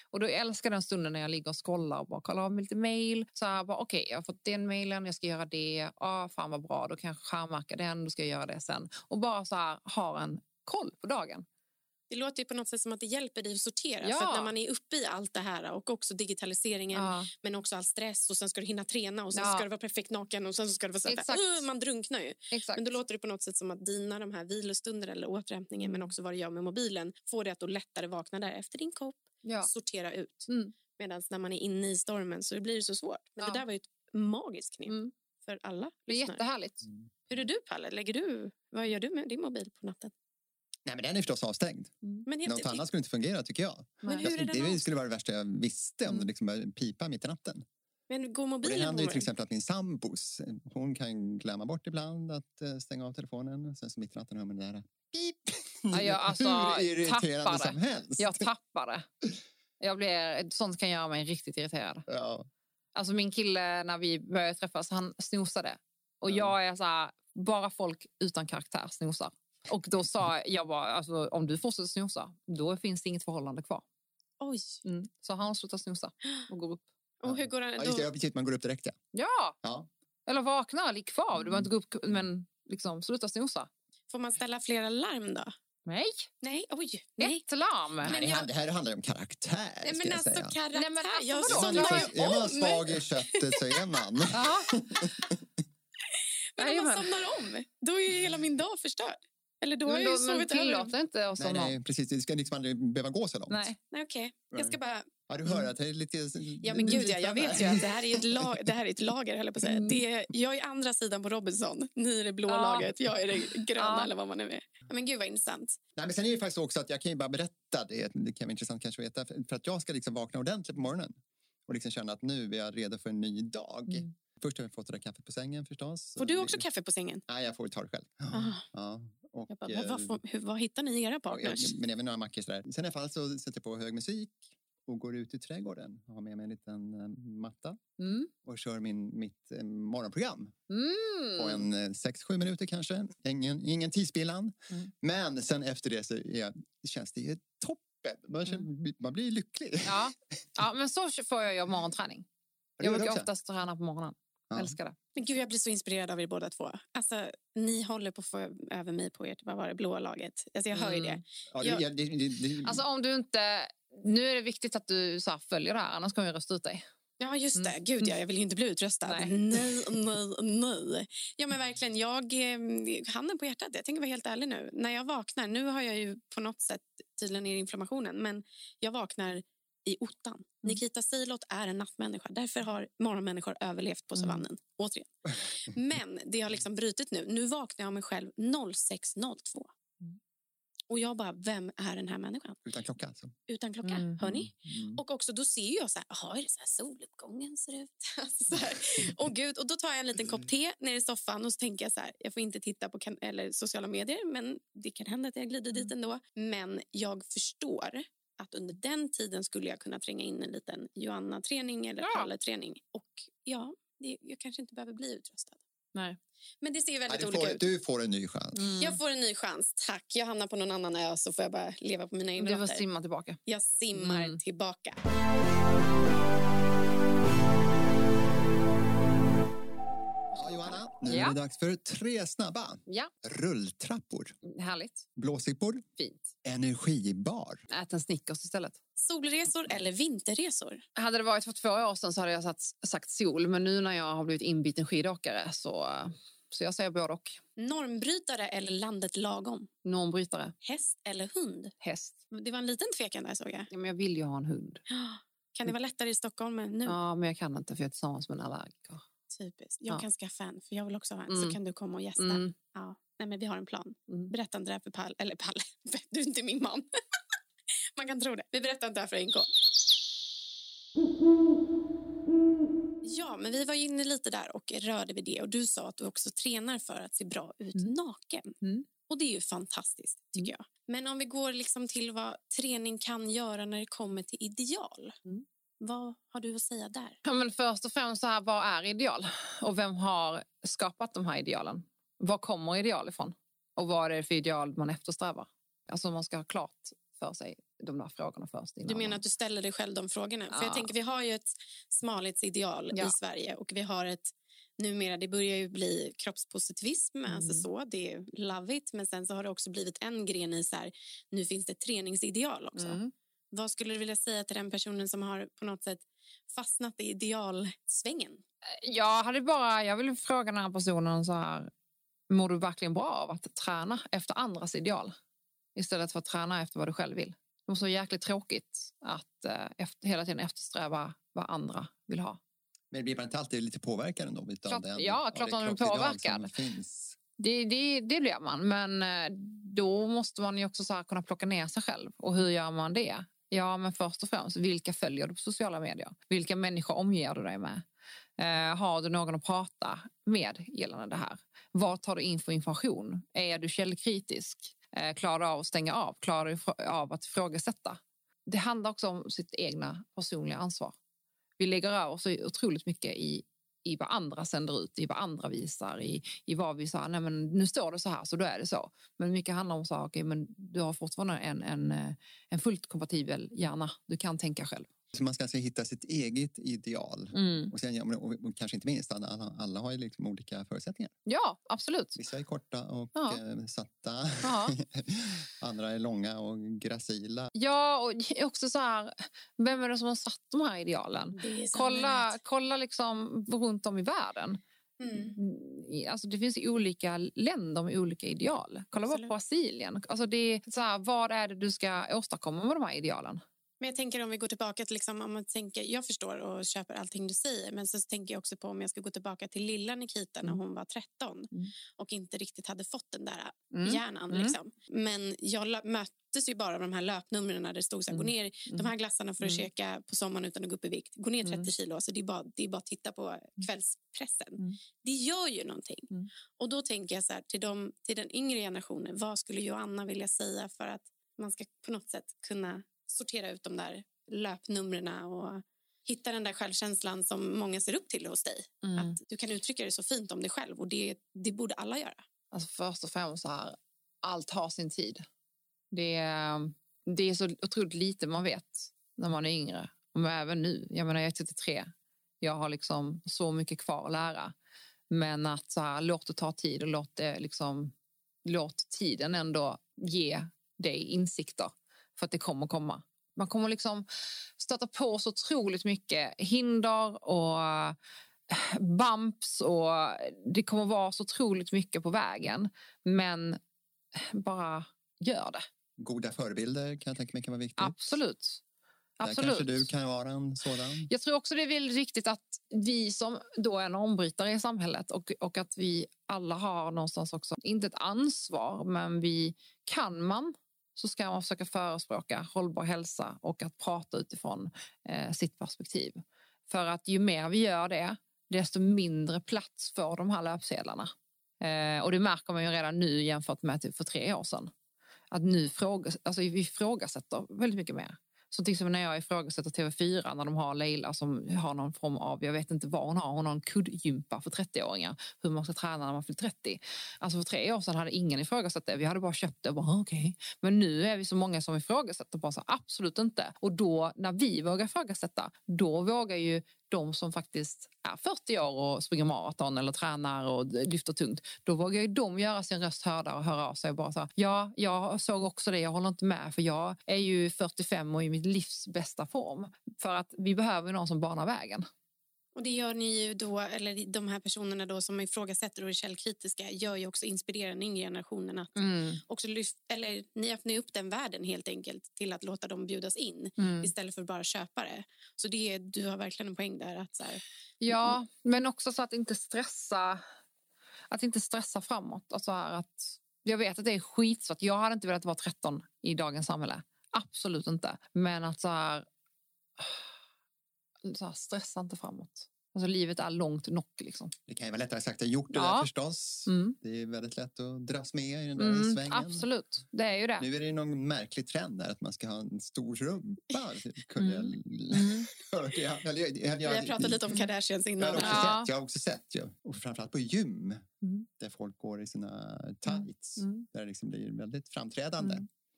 Och då älskar den stunden när jag ligger och scrollar och bara kollar av lite mail. Så här, bara, okej, jag har fått den mailen, jag ska göra det. Ah, fan vad bra, då kan jag skärmarka den, då ska jag göra det sen. Och bara så här, ha en koll på dagen. Det låter ju på något sätt som att det hjälper dig att sortera. Ja. För att när man är uppe i allt det här och också digitaliseringen Ja. men också all stress och sen ska du hinna träna och sen Ja. ska du vara perfekt naken och sen ska du vara så här, man drunknar ju. Exakt. Men då låter det på något sätt som att dina de här vilostunder eller återhämtningen men också vad du gör med mobilen får dig att då lättare vakna där efter din kopp, sortera ut. Mm. Medan när man är inne i stormen så blir det så svårt. Men det där var ju ett magiskt knep Mm. för alla Det är lyssnare. jättehärligt. Hur är du Palle? Lägger du, vad gör du med din mobil på natten? Nej, men den är förstås avstängd. Men, helt, Något annat skulle inte fungera tycker jag. men Nej. hur är Jag, den det avstängd? skulle vara det värsta jag visste om Mm. det liksom började pipa mitt i natten. Men går Och det mobilen händer ju till exempel att min sambos, hon kan glömma bort ibland att eh, stänga av telefonen. Sen så mitt i natten hör man det där pip. Ja, jag, alltså, Hur irriterande tappar som helst. Jag tappar det. Jag blir, sånt kan göra mig riktigt irriterad. Ja. Alltså min kille, när vi började träffas, han snosade. Och Ja. jag är så här, bara folk utan karaktär snosar. Och då sa jag bara, alltså, om du fortsätter snosa, då finns det inget förhållande kvar. Oj. Mm. Så han slutar snosa och går upp. Och hur går den? Ja, just det, Då, ja, precis, man går upp direkt ja. Ja, ja. eller vakna, ligg kvar. Du behöver inte gå upp, men liksom, sluta snosa. får man ställa flera larm då? Nej, Nej, oj. Nej. ett larm. Men jag- det här handlar ju om karaktär. Nej, ska men jag alltså säga. karaktär. Nej, men alltså, jag man, somnar är man om. svag i köttet så är man. Men om man somnar om, då är ju hela min dag förstörd. Eller då har Men, jag ju då, men sovit över. tillåter inte oss Nej, nej, precis. Det ska liksom aldrig behöva gå så långt. Nej. Nej, okej. Jag ska bara... Ja, du hör att det är lite... Ja, men gud, ja, jag vet ju att det här är ett, lag, det här är ett lager, höll jag på att säga. Mm. Det är, jag är andra sidan på Robinson. Ni är det blå Ja. laget, jag är det gröna Ja. eller vad man nu är. Ja, men gud vad intressant. Nej, men sen är det faktiskt också att jag kan ju bara berätta det. Det kan vara intressant kanske att veta. För för att jag ska liksom vakna ordentligt på morgonen och liksom känna att nu är jag redo för en ny dag. Mm. Först har jag fått det där kaffet på sängen förstås. Får du också kaffe på sängen? Nej, jag får ta det själv. Ah. Ja, och, Jag bara, eh, får- hur, vad hittar ni i era ja, partners? men även några sådär. Sen i alla fall så sätter jag på hög musik och går ut i trädgården. Har med mig en liten eh, matta Mm. och kör min, mitt eh, morgonprogram Mm. på en eh, sex sju minuter kanske. Ingen, ingen tidsspillan. Mm. Men sen efter det så är känns det ju toppen. Man, känner, man blir lycklig. Mm. Ja. ja, men så får jag göra morgonträning. Jag brukar oftast träna på morgonen. Ja. Älskar det. Men gud, jag blir så inspirerad av er båda två. Alltså, ni håller på att få över mig på ert vad var det, blåa laget. Alltså, jag hör ju det. Mm. Ja, det, det, det, det, Alltså om du inte... Nu är det viktigt att du så här, följer det här, annars kommer jag rösta ut dig. Ja, just det. Mm. Gud, ja, jag vill ju inte bli utröstad. Nej. Nej, nej, nej. Ja, men verkligen. Jag, eh, handen på hjärtat, jag tänker vara helt ärlig nu. När jag vaknar, nu har jag ju på något sätt tydligen ner inflammationen, men jag vaknar i ottan. Mm. Nikita Seilot är en nattmänniska. Därför har morgonmänniskor överlevt på Mm. savannen. Återigen. Men det har liksom brutit nu. Nu vaknar jag mig själv 06.02. Mm. Och jag bara, vem är den här människan? utan klocka alltså. Utan klocka. Mm. Hör ni? Mm. Och också då ser jag så här, jaha, är det så här soluppgången ser ut? Alltså så här. Och gud, och då tar jag en liten kopp te ner i soffan och så tänker jag så här, jag får inte titta på kan- eller sociala medier, men det kan hända att jag glider dit ändå. Men jag förstår att under den tiden skulle jag kunna tränga in en liten Joanna-träning eller Ja. Palle-träning. Och ja, det, jag kanske inte behöver bli utröstad. Nej. Men det ser väldigt du, olika får, ut. du får en ny chans. Mm. Jag får en ny chans, tack. Jag hamnar på någon annan ö så får jag bara leva på mina egna Du får simma tillbaka. Jag simmar Mm. tillbaka. Nu Ja. är det dags för tre snabba. Ja, Rulltrappor, härligt. blåsippor, Fint. energibar. Ät en Snickers istället. Solresor eller vinterresor? Hade det varit för två år sedan så hade jag sagt, sagt sol, men nu när jag har blivit inbiten skidåkare så, så jag säger både och. Normbrytare eller landet lagom? Normbrytare, Häst eller hund? häst. Det var en liten tvekan där såg jag. Ja, men jag vill ju ha en hund. Kan det vara lättare i Stockholm än nu? Ja, men jag kan inte för jag är tillsammans med en allergiker. Typiskt. Jag Ja. kan skaffa en för jag vill också ha en. Mm. Så kan du komma och gästa. Mm. Ja. Nej, men vi har en plan. Mm. Berätta inte det här för Palle. Eller Palle, du är inte min man. Man kan tro det. Vi berättar inte det här för NK. Ja, men vi var inne lite där och rörde vid det. Och Du sa att du också tränar för att se bra ut Mm. naken. Mm. Och Det är ju fantastiskt, tycker jag. Men om vi går liksom till vad träning kan göra när det kommer till ideal. Mm. Vad har du att säga där? Ja, men först och främst, så här, vad är ideal? Och vem har skapat de här idealen? Var kommer ideal ifrån? Och vad är det för ideal man eftersträvar? Alltså man ska ha klart för sig de där frågorna först. Du menar att du ställer dig själv de frågorna? Ja. För jag tänker, vi har ju ett smalhetsideal Ja. i Sverige och vi har ett numera, det börjar ju bli kroppspositivism, Mm. alltså så, det är love it, men sen så har det också blivit en gren i så här, nu finns det träningsideal också. Mm. Vad skulle du vilja säga till den personen som har på något sätt fastnat i idealsvängen? Jag hade bara, jag vill fråga den här personen så här, mår du verkligen bra av att träna efter andras ideal? Istället för att träna efter vad du själv vill. Det är så jäkligt tråkigt att eh, efter, hela tiden eftersträva vad andra vill ha. Men blir man inte alltid lite påverkad ändå? Utav Klart- den, ja, klart det man blir påverkad. Det, det, det blir man, men eh, då måste man ju också så här kunna plocka ner sig själv. Och hur gör man det? Ja, men först och främst, vilka följer du på sociala medier? Vilka människor omger du dig med? Eh, har du någon att prata med gällande det här? Vad tar du in för information? Är du källkritisk? Eh, klarar du av att stänga av? Klarar du av att ifrågasätta? Det handlar också om sitt egna personliga ansvar. Vi lägger över så otroligt mycket i, i vad andra sänder ut, i vad andra visar, i, i vad vi sa, nej men nu står det så här så då är det så. Men mycket handlar om saker, men du har fortfarande en, en, eh, en fullt kompatibel hjärna. Du kan tänka själv. Så man ska alltså hitta sitt eget ideal. Mm. Och, sen, ja, men- och, kanske inte minst, alla, alla, alla har ju liksom olika förutsättningar. Ja, absolut. Vissa är korta och Ja. eh, satta. Ja. Andra är långa och gracila. Ja, och också så här, vem är det som har satt de här idealen? Kolla, kolla liksom runt om i världen. Mm. Alltså det finns olika länder med olika ideal. Kolla bara Absolut. på Brasilien. Alltså det är så här, vad är det du ska åstadkomma med de här idealen? Men jag tänker om vi går tillbaka till, liksom, om man tänker, jag förstår och köper allting du säger, men så tänker jag också på om jag ska gå tillbaka till lilla Nikita när Mm. hon var 13 Mm. och inte riktigt hade fått den där Mm. hjärnan. Mm. Liksom. Men jag möttes ju bara av de här löpnumren där det stod så här, Mm. gå ner de här glassarna för att Mm. käka på sommaren utan att gå upp i vikt. Gå ner 30 Mm. kilo. Alltså det, är bara, det är bara att titta på kvällspressen. Mm. Det gör ju någonting. Mm. Och då tänker jag så här, till, de, till den yngre generationen, vad skulle Joanna vilja säga för att man ska på något sätt kunna sortera ut de där löpnumren och hitta den där självkänslan som många ser upp till hos dig. Mm. Att du kan uttrycka det så fint om dig själv och det, det borde alla göra. Alltså först och främst så här, allt har sin tid. Det det är så otroligt lite man vet när man är yngre. Men även nu. Jag menar, jag är 33. Jag har liksom så mycket kvar att lära. Men att så här, låt det ta tid och låt, det liksom, låt tiden ändå ge dig insikter. För att det kommer komma. Man kommer liksom stöta på så otroligt mycket hinder och bumps och det kommer vara så otroligt mycket på vägen. Men bara gör det. Goda förebilder kan jag tänka mig kan vara viktigt. Absolut. Där Absolut. kanske du kan vara en sådan. Jag tror också det är väldigt viktigt att vi som då är normbrytare i samhället och, och att vi alla har någonstans också, inte ett ansvar, men vi kan man så ska man försöka förespråka hållbar hälsa och att prata utifrån eh, sitt perspektiv. För att ju mer vi gör det, desto mindre plats får de här löpsedlarna. Eh, och det märker man ju redan nu jämfört med typ för tre år sedan. Att nu fråga, alltså vi ifrågasätter väldigt mycket mer. Så till exempel när jag ifrågasätter TV4 när de har Leila som har någon form av, jag vet inte vad hon har, hon har en kuddgympa för 30-åringar, hur man ska träna när man fyller 30. Alltså för tre år sedan hade ingen ifrågasatt det, vi hade bara köpt det och bara ah, okej. Men nu är vi så många som ifrågasätter, bara så absolut inte. Och då när vi vågar ifrågasätta, då vågar ju de som faktiskt är 40 år och springer maraton eller tränar och lyfter tungt, då vågar ju de göra sin röst hörda och höra av sig och bara så här, ja, jag såg också det, jag håller inte med för jag är ju 45 och i mitt livs bästa form. För att vi behöver någon som banar vägen. Och det gör ni ju då, eller de här personerna då som ifrågasätter och är källkritiska gör ju också inspirerar den yngre generationen att också lyft, eller ni öppnar upp den världen helt enkelt till att låta dem bjudas in Mm. istället för bara köpa det. Så det du har verkligen en poäng där att så här, Ja, men också så att inte stressa, att inte stressa framåt. Alltså att, jag vet att det är skitsvårt. Jag hade inte velat vara 13 i dagens samhälle. Absolut inte. Men att så här, så här stressa inte framåt. Alltså livet är långt nog liksom. Det kan ju vara lättare sagt än gjort det Ja. där förstås. Mm. Det är väldigt lätt att dras med i den där Mm, svängen. absolut, det är ju det. Nu är det någon märklig trend där att man ska ha en stor rumpa. Kunde jag- Mm. hörde jag- eller jag- jag- vi har pratat lite om Kardashians Jag har innan. också Ja. sett, jag har också sett ja. och framförallt på gym Mm. där folk går i sina tights Mm. där det liksom blir väldigt framträdande.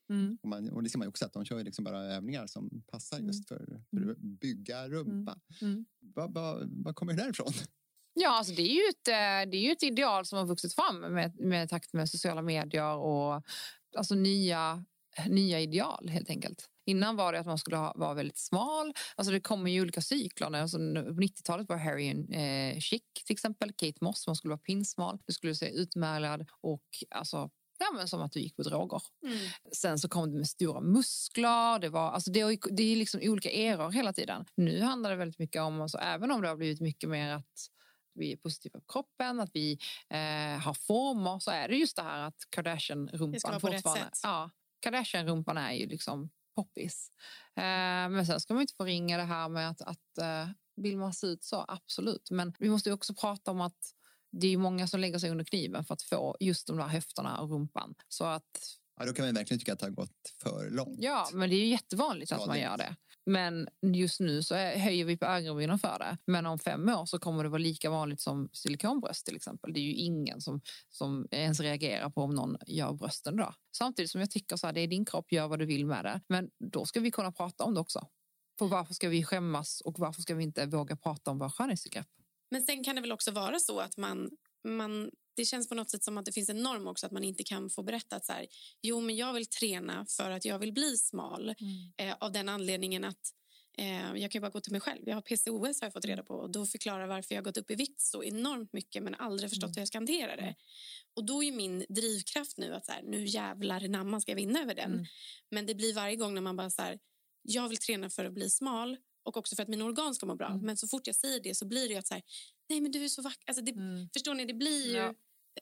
Mm. Mm. Och, man, och det ser man ju också att de kör liksom bara övningar som passar Mm. just för, för att bygga rumpa. Mm. Vad, vad, vad kommer det därifrån? Ja, alltså det, är ju ett, eh, det är ju ett ideal som har vuxit fram med, med takt med sociala medier och alltså nya, nya ideal helt enkelt. Innan var det att man skulle ha, vara väldigt smal. Alltså det kommer ju olika cykler. Alltså på 90-talet var Harry en eh, chic till exempel. Kate Moss, man skulle vara pinsmal. Du skulle se utmärglad och alltså Ja, men som att du gick på droger. Mm. Sen så kom det med stora muskler. Det, var, alltså det, är- det är liksom olika eror hela tiden. Nu handlar det väldigt mycket om, alltså, även om det har blivit mycket mer att vi är positiva på kroppen, att vi eh, har former, så är det just det här att Kardashian-rumpan fortfarande... Ja, Kardashian-rumpan är ju liksom poppis. Eh, men sen ska man inte förringa det här med att, att eh, vill man se ut så, absolut. Men vi måste ju också prata om att det är många som lägger sig under kniven för att få just de där höfterna och rumpan. Så att Ja, då kan man verkligen tycka att det har gått för långt. Ja, men det är ju jättevanligt att man gör det. Men just nu så höjer vi på ögonbrynen för det. Men om fem år så kommer det vara lika vanligt som silikonbröst till exempel. Det är ju ingen som, som ens reagerar på om någon gör brösten då. Samtidigt som jag tycker så här, det är din kropp, gör vad du vill med det. Men då ska vi kunna prata om det också. För varför ska vi skämmas och varför ska vi inte våga prata om våra skönhetsbegrepp? Men sen kan det väl också vara så att man, man... Det känns på något sätt som att det finns en norm också att man inte kan få berätta att så här, jo men jag vill träna för att jag vill bli smal eh, av den anledningen att eh, jag kan ju bara gå till mig själv. Jag har PCOS har jag fått reda på och då förklarar varför jag gått upp i vikt så enormt mycket men aldrig förstått Mm. hur jag ska hantera det. Och då är min drivkraft nu att så här, nu jävlar namn ska jag vinna över den. Mm. Men det blir varje gång när man bara så här, jag vill träna för att bli smal och också för att mina organ ska må bra. Mm. Men så fort jag säger det så blir det att så här, nej men du är så vacker. Alltså det, Mm. Förstår ni, det blir ju... Ja.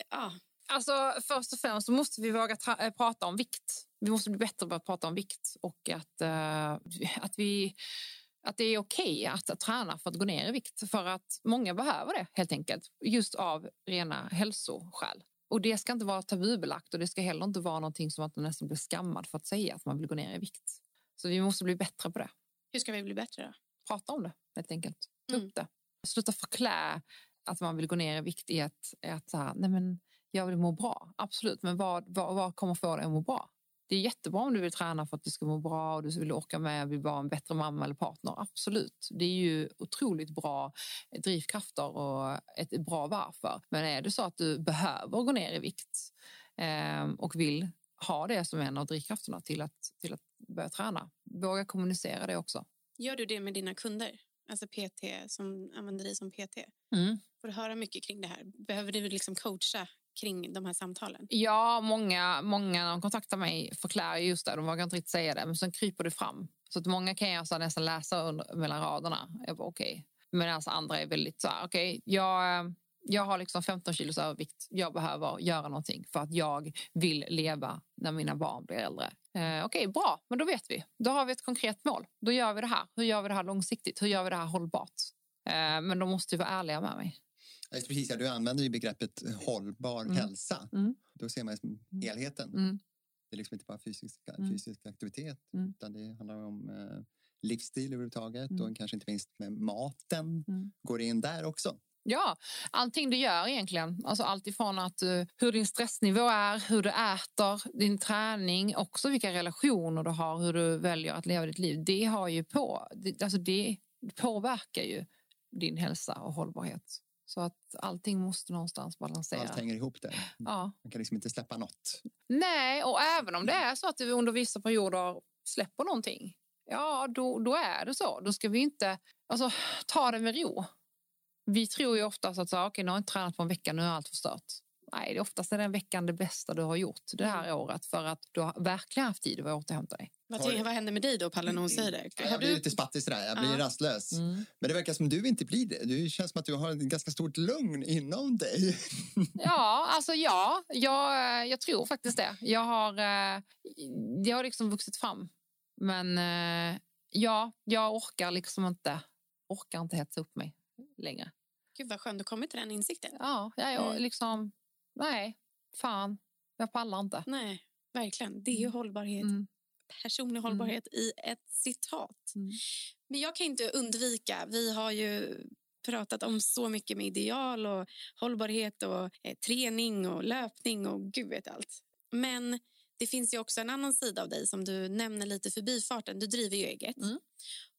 Ja. Alltså, först och främst så måste vi våga tra- eh, prata om vikt. Vi måste bli bättre på att prata om vikt och att, eh, att, vi, att det är okej att, att träna för att gå ner i vikt. För att många behöver det helt enkelt, just av rena hälsoskäl. Och det ska inte vara tabubelagt och det ska heller inte vara någonting som att man nästan blir skammad för att säga att man vill gå ner i vikt. Så vi måste bli bättre på det. Hur ska vi bli bättre då? Prata om det helt enkelt. Ta Mm. upp det. Sluta förklä att man vill gå ner i vikt i att, att så här, nej men jag vill må bra. Absolut, men vad, vad, vad kommer få dig att må bra? Det är jättebra om du vill träna för att du ska må bra och du vill orka med och vill vara en bättre mamma eller partner. Absolut. Det är ju otroligt bra drivkrafter och ett bra varför. Men är det så att du behöver gå ner i vikt eh, och vill ha det som en av drivkrafterna till att, till att börja träna, våga kommunicera det också. Gör du det med dina kunder? Alltså PT som använder dig som PT? Mm. Får du höra mycket kring det här? Behöver du liksom coacha kring de här samtalen? Ja, många, många när de kontaktar mig förklarar just det. De vågar inte riktigt säga det, men sen kryper det fram. Så att många kan jag så nästan läsa under, mellan raderna. Jag bara, okej. Men alltså andra är väldigt så här, okej, jag, jag har liksom 15 kilos övervikt. Jag behöver göra någonting för att jag vill leva när mina barn blir äldre. Eh, okej, bra, men då vet vi. Då har vi ett konkret mål. Då gör vi det här. Hur gör vi det här långsiktigt? Hur gör vi det här hållbart? Eh, men de måste ju vara ärliga med mig. Precis, ja, du använder ju begreppet hållbar Mm. hälsa. Mm. Då ser man Mm. helheten. Mm. Det är liksom inte bara fysisk, Mm. fysisk aktivitet Mm. utan det handlar om eh, livsstil överhuvudtaget och kanske inte minst med maten. Går in där också? Ja, allting du gör egentligen. Alltså allt ifrån att, eh, hur din stressnivå är, hur du äter, din träning, också vilka relationer du har, hur du väljer att leva ditt liv. Det, har ju på, det, alltså det påverkar ju din hälsa och hållbarhet. Så att allting måste någonstans balansera. Allt hänger ihop där. Ja. Man kan liksom inte släppa något. Nej, och även om det är så att du under vissa perioder släpper någonting, ja då, då är det så. Då ska vi inte alltså, ta det med ro. Vi tror ju oftast att så, här, okay, nu har jag inte tränat på en vecka, nu är allt förstört. Nej, det är oftast är den veckan det bästa du har gjort det här året för att du har verkligen haft tid att återhämta dig. Vad, vad händer med dig då, Palle, när hon säger det? Jag Har blir du, lite spattig sådär, jag blir Ja. rastlös. Mm. Men det verkar som du inte blir det. Det känns som att du har ett ganska stort lugn inom dig. Ja, alltså ja, jag, eh, jag tror faktiskt det. Jag har, eh, jag har liksom vuxit fram. Men eh, ja, jag orkar liksom inte, orkar inte hetsa upp mig längre. Gud vad skönt, du kommit till den insikten. Ja, jag, jag Mm. liksom, nej, fan, jag pallar inte. Nej, verkligen. Det är ju hållbarhet. Mm. Personlig hållbarhet i ett citat. Mm. Men jag kan inte undvika, vi har ju pratat om så mycket med ideal och hållbarhet och eh, träning och löpning och gud vet allt. Men det finns ju också en annan sida av dig som du nämner lite förbifarten. Du driver ju eget Mm.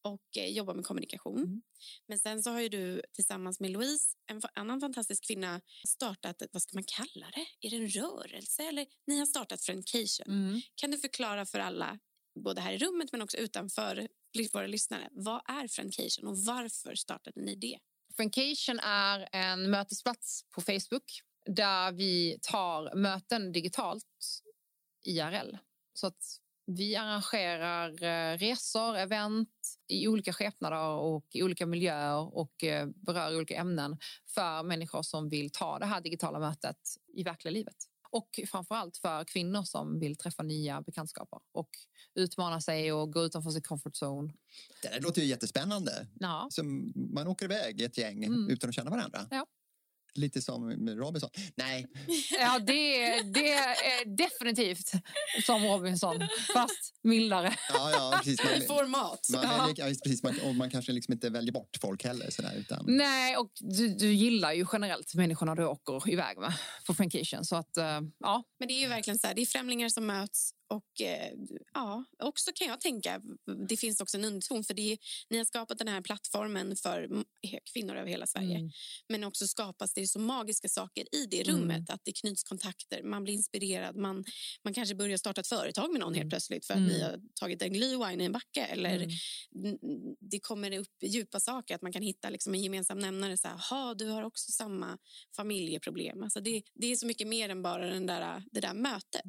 och eh, jobbar med kommunikation. Mm. Men sen så har ju du tillsammans med Louise, en annan fantastisk kvinna, startat, vad ska man kalla det? Är det en rörelse eller? Ni har startat Friendcation. Mm. Kan du förklara för alla, både här i rummet men också utanför våra lyssnare, vad är Friendcation och varför startade ni det? Friendcation är en mötesplats på Facebook där vi tar möten digitalt IRL. Så att vi arrangerar eh, resor, event i olika skepnader och i olika miljöer och eh, berör olika ämnen för människor som vill ta det här digitala mötet i verkliga livet. Och framförallt för kvinnor som vill träffa nya bekantskaper och utmana sig och gå utanför sin comfort zone. Det där låter ju jättespännande. Ja, Så man åker iväg ett gäng Mm. utan att känna varandra. Ja. Lite som Robinson. Nej, Ja, det, det är definitivt som Robinson, fast mildare. ja, ja, precis. Man, Format. man, Ja. ja, precis, man, och man kanske liksom inte väljer bort folk heller. Sådär, utan, Nej, och du, du gillar ju generellt människorna du åker iväg med på. Så att, eh, ja. Men det är ju verkligen så här, det är främlingar som möts och eh, ja, också kan jag tänka, det finns också en underton för det ni har skapat den här plattformen för kvinnor över hela Sverige. Mm. Men också skapas det så magiska saker i det Mm. rummet, att det knyts kontakter, man blir inspirerad, man, man kanske börjar starta ett företag med någon helt Mm. plötsligt för att Mm. ni har tagit en glühwein i en backe eller Mm. det kommer upp djupa saker, att man kan hitta liksom en gemensam nämnare. Så här, "Ha, du har också samma familjeproblem. Alltså det, det är så mycket mer än bara den där, det där mötet.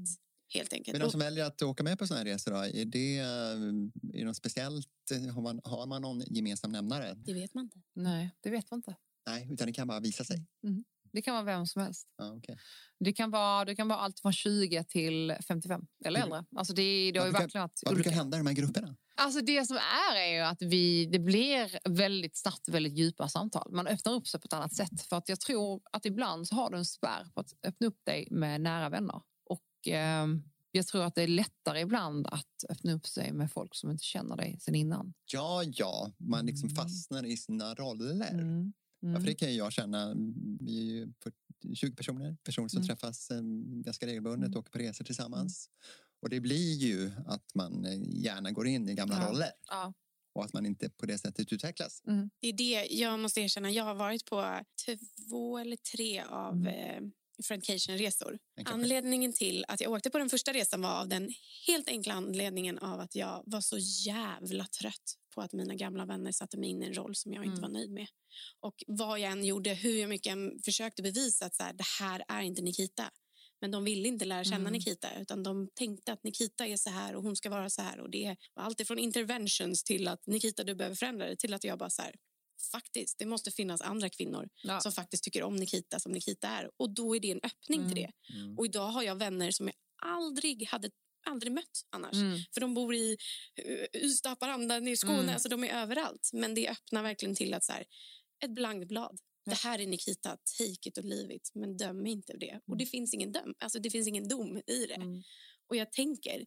Helt enkelt. men de som väljer att åka med på sådana här resor, då, är det, eh, är det något speciellt? Har man, har man någon gemensam nämnare? det vet man inte. Nej, det vet man inte. Nej, utan det kan bara visa sig. Det kan vara vem som helst. Ja, okay. Det kan vara, det kan vara allt från 20 till 55 eller Hur- äldre. Alltså det, det har ju Vad brukar- verkligen varit Vad brukar hända i de här grupperna? Alltså det som är är ju att vi, det blir väldigt snabbt väldigt djupa samtal. Man öppnar upp sig på ett annat sätt. För att jag tror att ibland så har du en spärr på att öppna upp dig med nära vänner. Och eh, jag tror att det är lättare ibland att öppna upp sig med folk som inte känner dig sen innan. Ja, ja, man liksom Mm. fastnar i sina roller. Mm. Ja, Mm. för det kan ju jag känna. Vi är ju 40, 20 personer, personer som Mm. träffas eh, ganska regelbundet Mm. och åker på resor tillsammans. Och det blir ju att man eh, gärna går in i gamla Ja. roller Ja. och att man inte på det sättet utvecklas. Det är det jag måste erkänna. Jag har varit på två eller tre av Mm. eh, Friendcation-resor. Anledningen till att jag åkte på den första resan var av den helt enkla anledningen av att jag var så jävla trött på att mina gamla vänner satte mig in i en roll som jag inte Mm. var nöjd med. Och vad jag än gjorde, hur jag mycket jag än försökte bevisa att så här, det här är inte Nikita. Men de ville inte lära känna Mm. Nikita utan de tänkte att Nikita är så här och hon ska vara så här. Och det var allt ifrån interventions till att Nikita du behöver förändra dig till att jag bara så här, faktiskt, det måste finnas andra kvinnor Ja. som faktiskt tycker om Nikita som Nikita är. Och då är det en öppning till Mm. det. Mm. Och idag har jag vänner som jag aldrig hade aldrig mött annars. Mm. För de bor i uh, Ystad, Haparanda, i Skåne, Mm. alltså de är överallt. Men det öppnar verkligen till att så här, ett blankblad. Ja. Det här är Nikita, take it or leave it, men döm inte det. Och det finns ingen döm, alltså det finns ingen dom i det. Mm. Och jag tänker,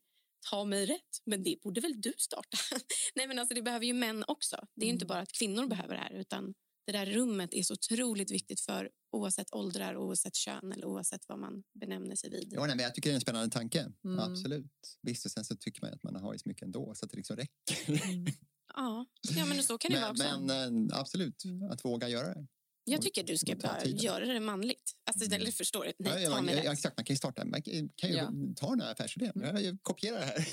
ta mig rätt, men det borde väl du starta? Nej men alltså det behöver ju män också. Det är ju inte Mm. bara att kvinnor behöver det här, utan det där rummet är så otroligt viktigt för oavsett åldrar, oavsett kön eller oavsett vad man benämner sig vid. Ja, nej, men jag tycker det är en spännande tanke. Mm. Absolut. Visst, och sen så tycker man att man har ju så mycket ändå så att det liksom räcker. Mm. Ja, ja men så kan det vara också. men eh, absolut, Mm. att våga göra det. Jag tycker du ska och bara göra det manligt. Alltså, Mm. eller förstår du? Nej, ja, ja, ja, exakt, man kan ju starta, man kan ju Ja. ta den här affärsidén. Mm. Jag kopierar det här.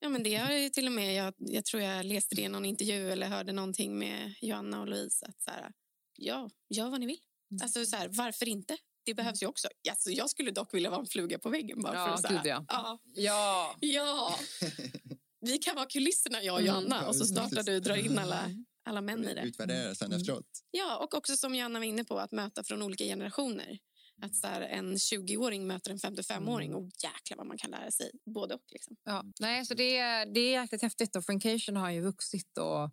Ja, men det har till och med, jag, jag tror jag läste det i någon intervju eller hörde någonting med Joanna och Louise att så här, ja, gör vad ni vill. Mm. Alltså så här, varför inte? Det behövs ju också. Alltså, jag skulle dock vilja vara en fluga på väggen bara Ja, för att här, ja. ja, Ja. Vi kan vara kulisserna jag och Mm. Joanna och så startar du drar in alla, alla män i det. Utvärdera sen Mm. efteråt. Ja, och också som Joanna var inne på, att möta från olika generationer. Att så här, en 20-åring möter en 55-åring och jäklar vad man kan lära sig både och. Liksom. Ja. Nej, så det, är- det är jäkligt häftigt och Friendcation har ju vuxit och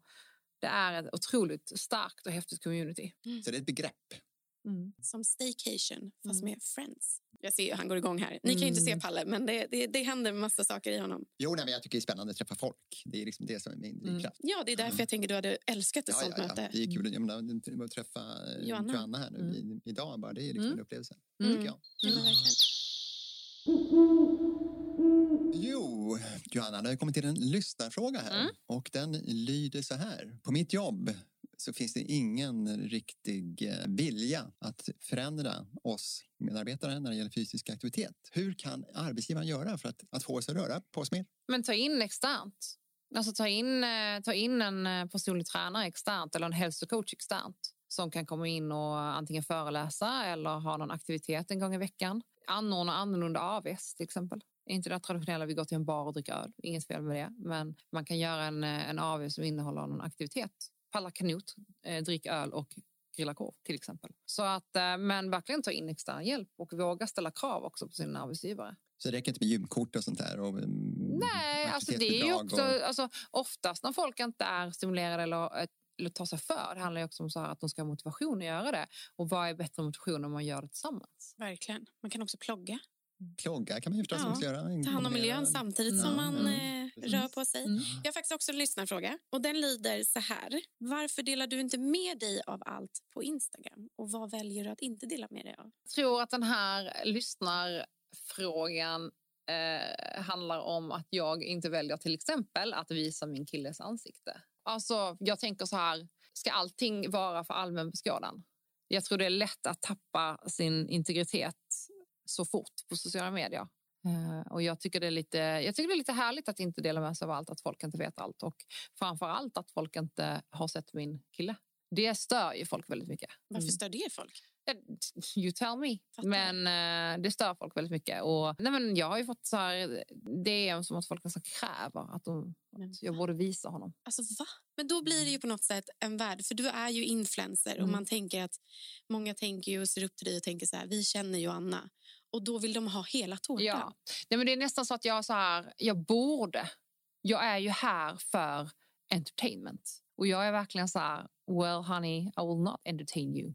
det är ett otroligt starkt och häftigt community. Så det är ett begrepp. Mm. Som staycation, fast Mm. med friends. Jag ser hur han går igång här. Ni kan ju inte se Mm. Palle, men det, det, det händer massa saker i honom. Jo, nej, men jag tycker det är spännande att träffa folk. Det är liksom det som är min Mm. drivkraft. Ja, det är därför Mm. jag tänker du hade älskat ett Ja, sånt ja, ja. möte. Det är kul jag menar, att träffa eh, Joanna. Joanna. här nu Mm. idag. Bara. Det är liksom Mm. en upplevelse. Mm. Tycker jag. Jo, Johanna, det har kommit till en lyssnarfråga här Mm. och den lyder så här. På mitt jobb så finns det ingen riktig eh, vilja att förändra oss medarbetare när det gäller fysisk aktivitet. Hur kan arbetsgivaren göra för att, att få oss att röra på oss mer? Men ta in externt. Alltså ta in, eh, ta in en eh, personlig tränare externt eller en hälsocoach externt som kan komma in och antingen föreläsa eller ha någon aktivitet en gång i veckan. Anordna annorlunda AVs till exempel. Inte det traditionella vi går till en bar och dricker öl. Inget fel med det. Men man kan göra en, en AV som innehåller någon aktivitet. Palla kanot, eh, drick öl och grilla korv till exempel. Så att, eh, men verkligen ta in extern hjälp och våga ställa krav också på sin arbetsgivare. Så det räcker inte med gymkort och sånt där? Och, mm, Nej, alltså det är ju också, och- alltså, oftast när folk inte är stimulerade eller, eh, eller tar sig för, det handlar ju också om så här att de ska ha motivation att göra det. Och vad är bättre motivation om man gör det tillsammans? Verkligen. Man kan också plogga. Plogga kan man ju förstås Ja, också göra. Ta hand om miljön samtidigt Ja, som man mm, eh, rör på sig. Mm. Jag har faktiskt också en lyssnarfråga och den lyder så här. Varför delar du inte med dig av allt på Instagram och vad väljer du att inte dela med dig av? Jag tror att den här lyssnarfrågan eh, handlar om att jag inte väljer till exempel att visa min killes ansikte. Alltså, jag tänker så här, ska allting vara för allmän beskådan? Jag tror det är lätt att tappa sin integritet så fort på sociala medier. Eh, och jag tycker, det är lite, jag tycker det är lite härligt att inte dela med sig av allt, att folk inte vet allt och framför allt att folk inte har sett min kille. Det stör ju folk väldigt mycket. Varför Mm. stör det folk? You tell me. Fattar. Men eh, det stör folk väldigt mycket. Och, nej, men jag har ju fått så här, DM som att folk nästan kräver att, de, att jag borde visa honom. Alltså va? Men då blir det ju på något sätt en värld. För du är ju influencer och Mm. man tänker att många tänker ju och ser upp till dig och tänker så här, vi känner ju Anna. Och då vill de ha hela tårtan. Ja. Nej, men det är nästan så att jag, så här, jag borde. Jag är ju här för entertainment. Och jag är verkligen så här, well honey, I will not entertain you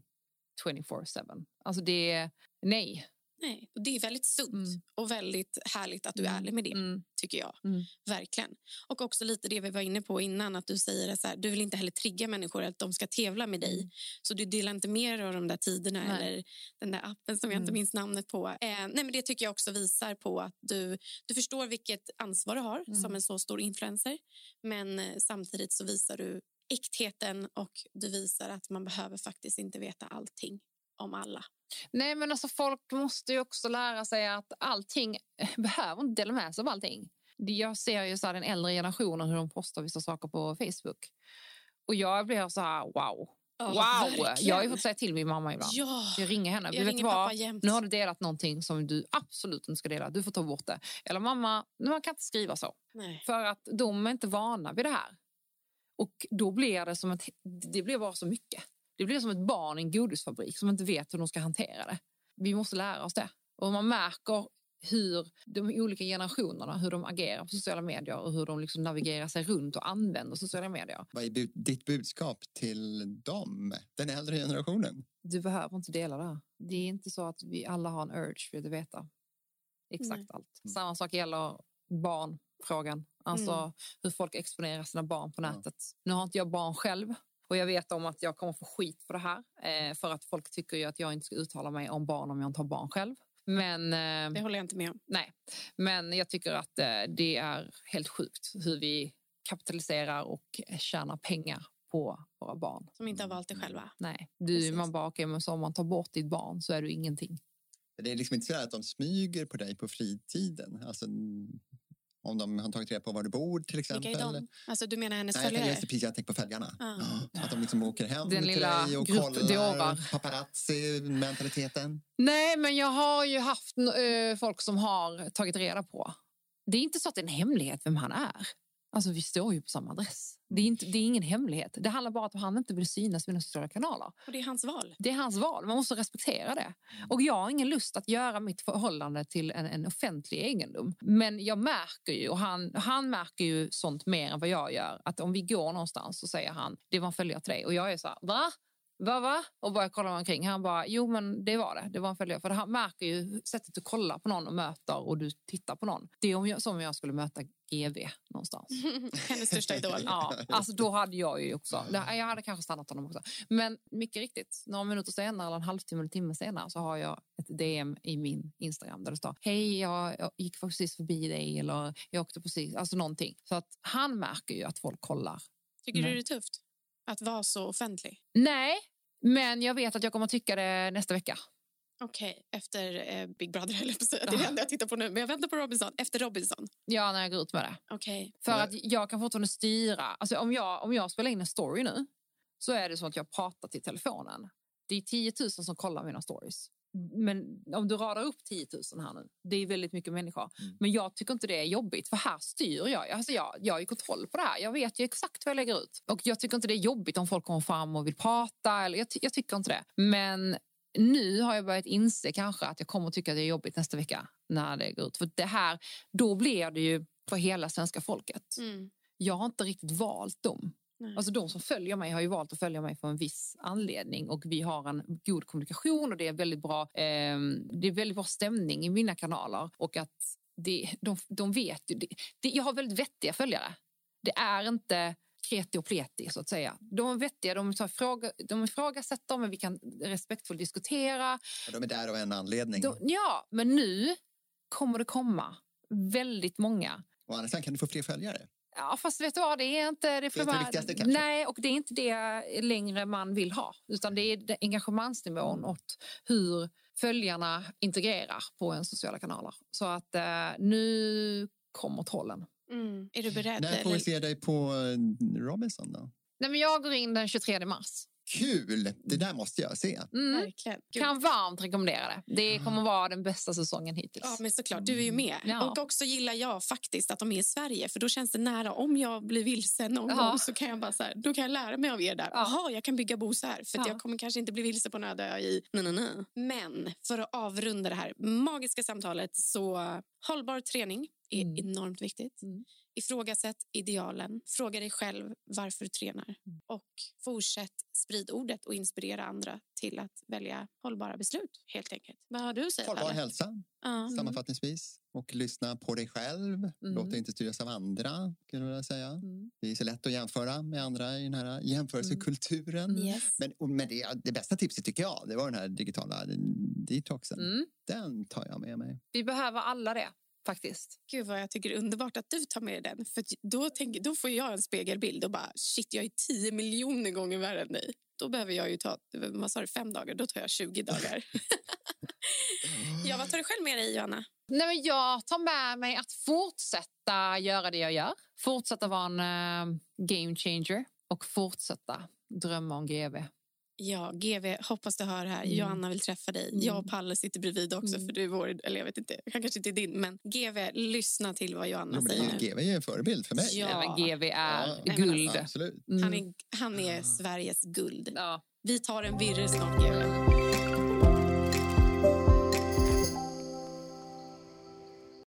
24-7. Alltså det är, nej. Nej. Och det är väldigt sunt Mm. och väldigt härligt att du är ärlig med det, Mm. tycker jag. Mm. Verkligen. Och också lite det vi var inne på innan, att du säger att du vill inte heller trigga människor att de ska tävla med dig. Mm. Så du delar inte dig av de där tiderna Nej. eller den där appen som jag inte Mm. minns namnet på. Eh, nej, men det tycker jag också visar på att du, du förstår vilket ansvar du har Mm. som en så stor influencer. Men eh, samtidigt så visar du äktheten och du visar att man behöver faktiskt inte veta allting om alla. Nej, men alltså folk måste ju också lära sig att allting behöver inte dela med sig av allting. Jag ser ju så den äldre generationen hur de postar vissa saker på Facebook. Och jag blir så här, wow. wow! verkligen. Jag har ju fått säga till min mamma ibland. Ja, Jag ringer henne. jag vet ringer vad? Nu har du delat någonting som du absolut inte ska dela. Du får ta bort det. Eller mamma, man kan inte skriva så. Nej. För att de är inte vana vid det här. Och då blir det som ett, det blir bara så mycket. Det blir som ett barn i en godisfabrik som inte vet hur de ska hantera det. Vi måste lära oss det. Och man märker hur de olika generationerna hur de agerar på sociala medier och hur de liksom navigerar sig runt och använder sociala medier. Vad är bud- ditt budskap till dem, den äldre generationen? Du behöver inte dela det här. Det är inte så att vi alla har en urge för att veta exakt Nej. allt. Mm. Samma sak gäller barnfrågan. Alltså Mm. hur folk exponerar sina barn på Ja. nätet. Nu har inte jag barn själv och jag vet om att jag kommer få skit för det här. Eh, för att folk tycker ju att jag inte ska uttala mig om barn om jag inte har barn själv. Men, eh, Det håller jag inte med om. nej. Men jag tycker att eh, det är helt sjukt hur vi kapitaliserar och tjänar pengar på våra barn. Som inte har valt det själva. Nej, du, Precis. man bara, okay, men så om man tar bort ditt barn så är du ingenting. Det är liksom inte så att de smyger på dig på fritiden. Alltså, om de har tagit reda på var du bor till exempel. Vilka är de? Alltså, du menar hennes Nej, jag följare? precis, jag tänker på följarna. Ah. Ja, att de liksom åker hem Den till lilla dig och kollar paparazzi-mentaliteten. Nej, men jag har ju haft eh, folk som har tagit reda på. Det är inte så att det är en hemlighet vem han är. Alltså vi står ju på samma adress. Det är, inte, det är ingen hemlighet. Det handlar bara om att han inte vill synas i mina sociala kanaler. Och det är hans val. Det är hans val. Man måste respektera det. Och jag har ingen lust att göra mitt förhållande till en, en offentlig egendom. Men jag märker ju, och han, han märker ju sånt mer än vad jag gör, att om vi går någonstans så säger han, det var en följare till dig. Och jag är så här, va? Va, va? Och började kolla omkring. Han bara, jo men det var det. Det var en följare. För han märker ju sättet du kollar på någon och möter och du tittar på någon. Det är som om jag skulle möta GV någonstans. Hennes största idol. Ja, alltså då hade jag ju också, jag hade kanske stannat honom också. Men mycket riktigt, några minuter senare eller en halvtimme eller timme senare så har jag ett DM i min Instagram där det står hej jag, jag gick precis förbi dig eller jag åkte precis, alltså någonting. Så att han märker ju att folk kollar. Tycker Nej. du det är tufft att vara så offentlig? Nej, men jag vet att jag kommer tycka det nästa vecka. Okej, efter eh, Big Brother, att säga. Det är det enda jag tittar på nu. Men jag väntar på Robinson. Efter Robinson. Ja, när jag går ut med det. Okej. För att jag kan fortfarande styra. Alltså om, jag, om jag spelar in en story nu så är det så att jag pratar till telefonen. Det är 10 000 som kollar mina stories. Men om du radar upp 10 000 här nu, det är väldigt mycket människor. Mm. Men jag tycker inte det är jobbigt, för här styr jag. Alltså jag. Jag har ju kontroll på det här. Jag vet ju exakt vad jag lägger ut. Och jag tycker inte det är jobbigt om folk kommer fram och vill prata. Eller jag, ty- jag tycker inte det. Men nu har jag börjat inse kanske att jag kommer tycka att det är jobbigt nästa vecka när det går ut. För det här, då blir det ju för hela svenska folket Mm. jag har inte riktigt valt dem. Nej. Alltså de som följer mig har ju valt att följa mig för en viss anledning och vi har en god kommunikation och det är väldigt bra, eh, det är väldigt bra stämning i mina kanaler och att det, de, de vet ju, jag har väldigt vettiga följare. Det är inte kreti och pleti så att säga. De är vettiga, de, tar fråga, de ifrågasätter men vi kan respektfullt diskutera. Och De är där av en anledning. De, ja, men nu kommer det komma väldigt många Och sidan kan du få fler följare. Ja, fast vet du vad, det är inte det, är inte det viktigaste kanske? Nej, och det är inte det längre man vill ha. Utan det är det engagemangsnivån och hur följarna integrerar på en sociala kanaler. Så att eh, nu kommer trollen. Mm. Är du beredd? När får vi se dig på eh, Robinson då? Nej, men jag går in den 23 mars. Kul! Det där måste jag se. Mm. Verkligen. Gud. Kan varmt rekommendera det. Det kommer vara den bästa säsongen hittills. Ja, men såklart. Du är ju med. Ja. Och också gillar jag faktiskt att de är i Sverige. För då känns det nära. Om jag blir vilsen någon Ja. gång så kan jag bara så här, då kan jag lära mig av er där. Ja. Jaha, jag kan bygga bo så här. För att Ja. jag kommer kanske inte bli vilse på en öde ö i na, na, na. Men för att avrunda det här magiska samtalet så hållbar träning är Mm. enormt viktigt. Mm. Ifrågasätt idealen. Fråga dig själv varför du tränar. Mm. Och fortsätt sprid ordet och inspirera andra till att välja hållbara beslut. helt enkelt. Vad har du att säga? Hållbar hälsa Ja. sammanfattningsvis. Och lyssna på dig själv. Mm. Låt dig inte styras av andra. Skulle jag säga. Mm. Det är så lätt att jämföra med andra i den här jämförelsekulturen. Mm. Yes. Men, med det, det bästa tipset tycker jag, det var den här digitala detoxen. Mm. Den tar jag med mig. Vi behöver alla det, faktiskt. Gud vad jag tycker det är underbart att du tar med den. För då, tänker, då får jag en spegelbild och bara shit jag är 10 miljoner gånger värre än dig. Då behöver jag ju ta, vad sa du, fem dagar? Då tar jag 20 dagar. ja, vad tar du själv med dig Johanna? Nej, men jag tar med mig att fortsätta göra det jag gör. Fortsätta vara en eh, game changer och fortsätta drömma om GV. Ja, GV, hoppas du hör här. Mm. Johanna vill träffa dig. Mm. Jag och Palle sitter bredvid också Mm. för du är vår, eller jag vet inte, han kanske inte är din, men GV, lyssna till vad Johanna Jo, men säger nu. GV är en förebild för mig. Ja. Nej, men GV är Ja. Nej, men guld. Absolut. Mm. Han är, han är Sveriges guld. Ja. Vi tar en virre snart, GV.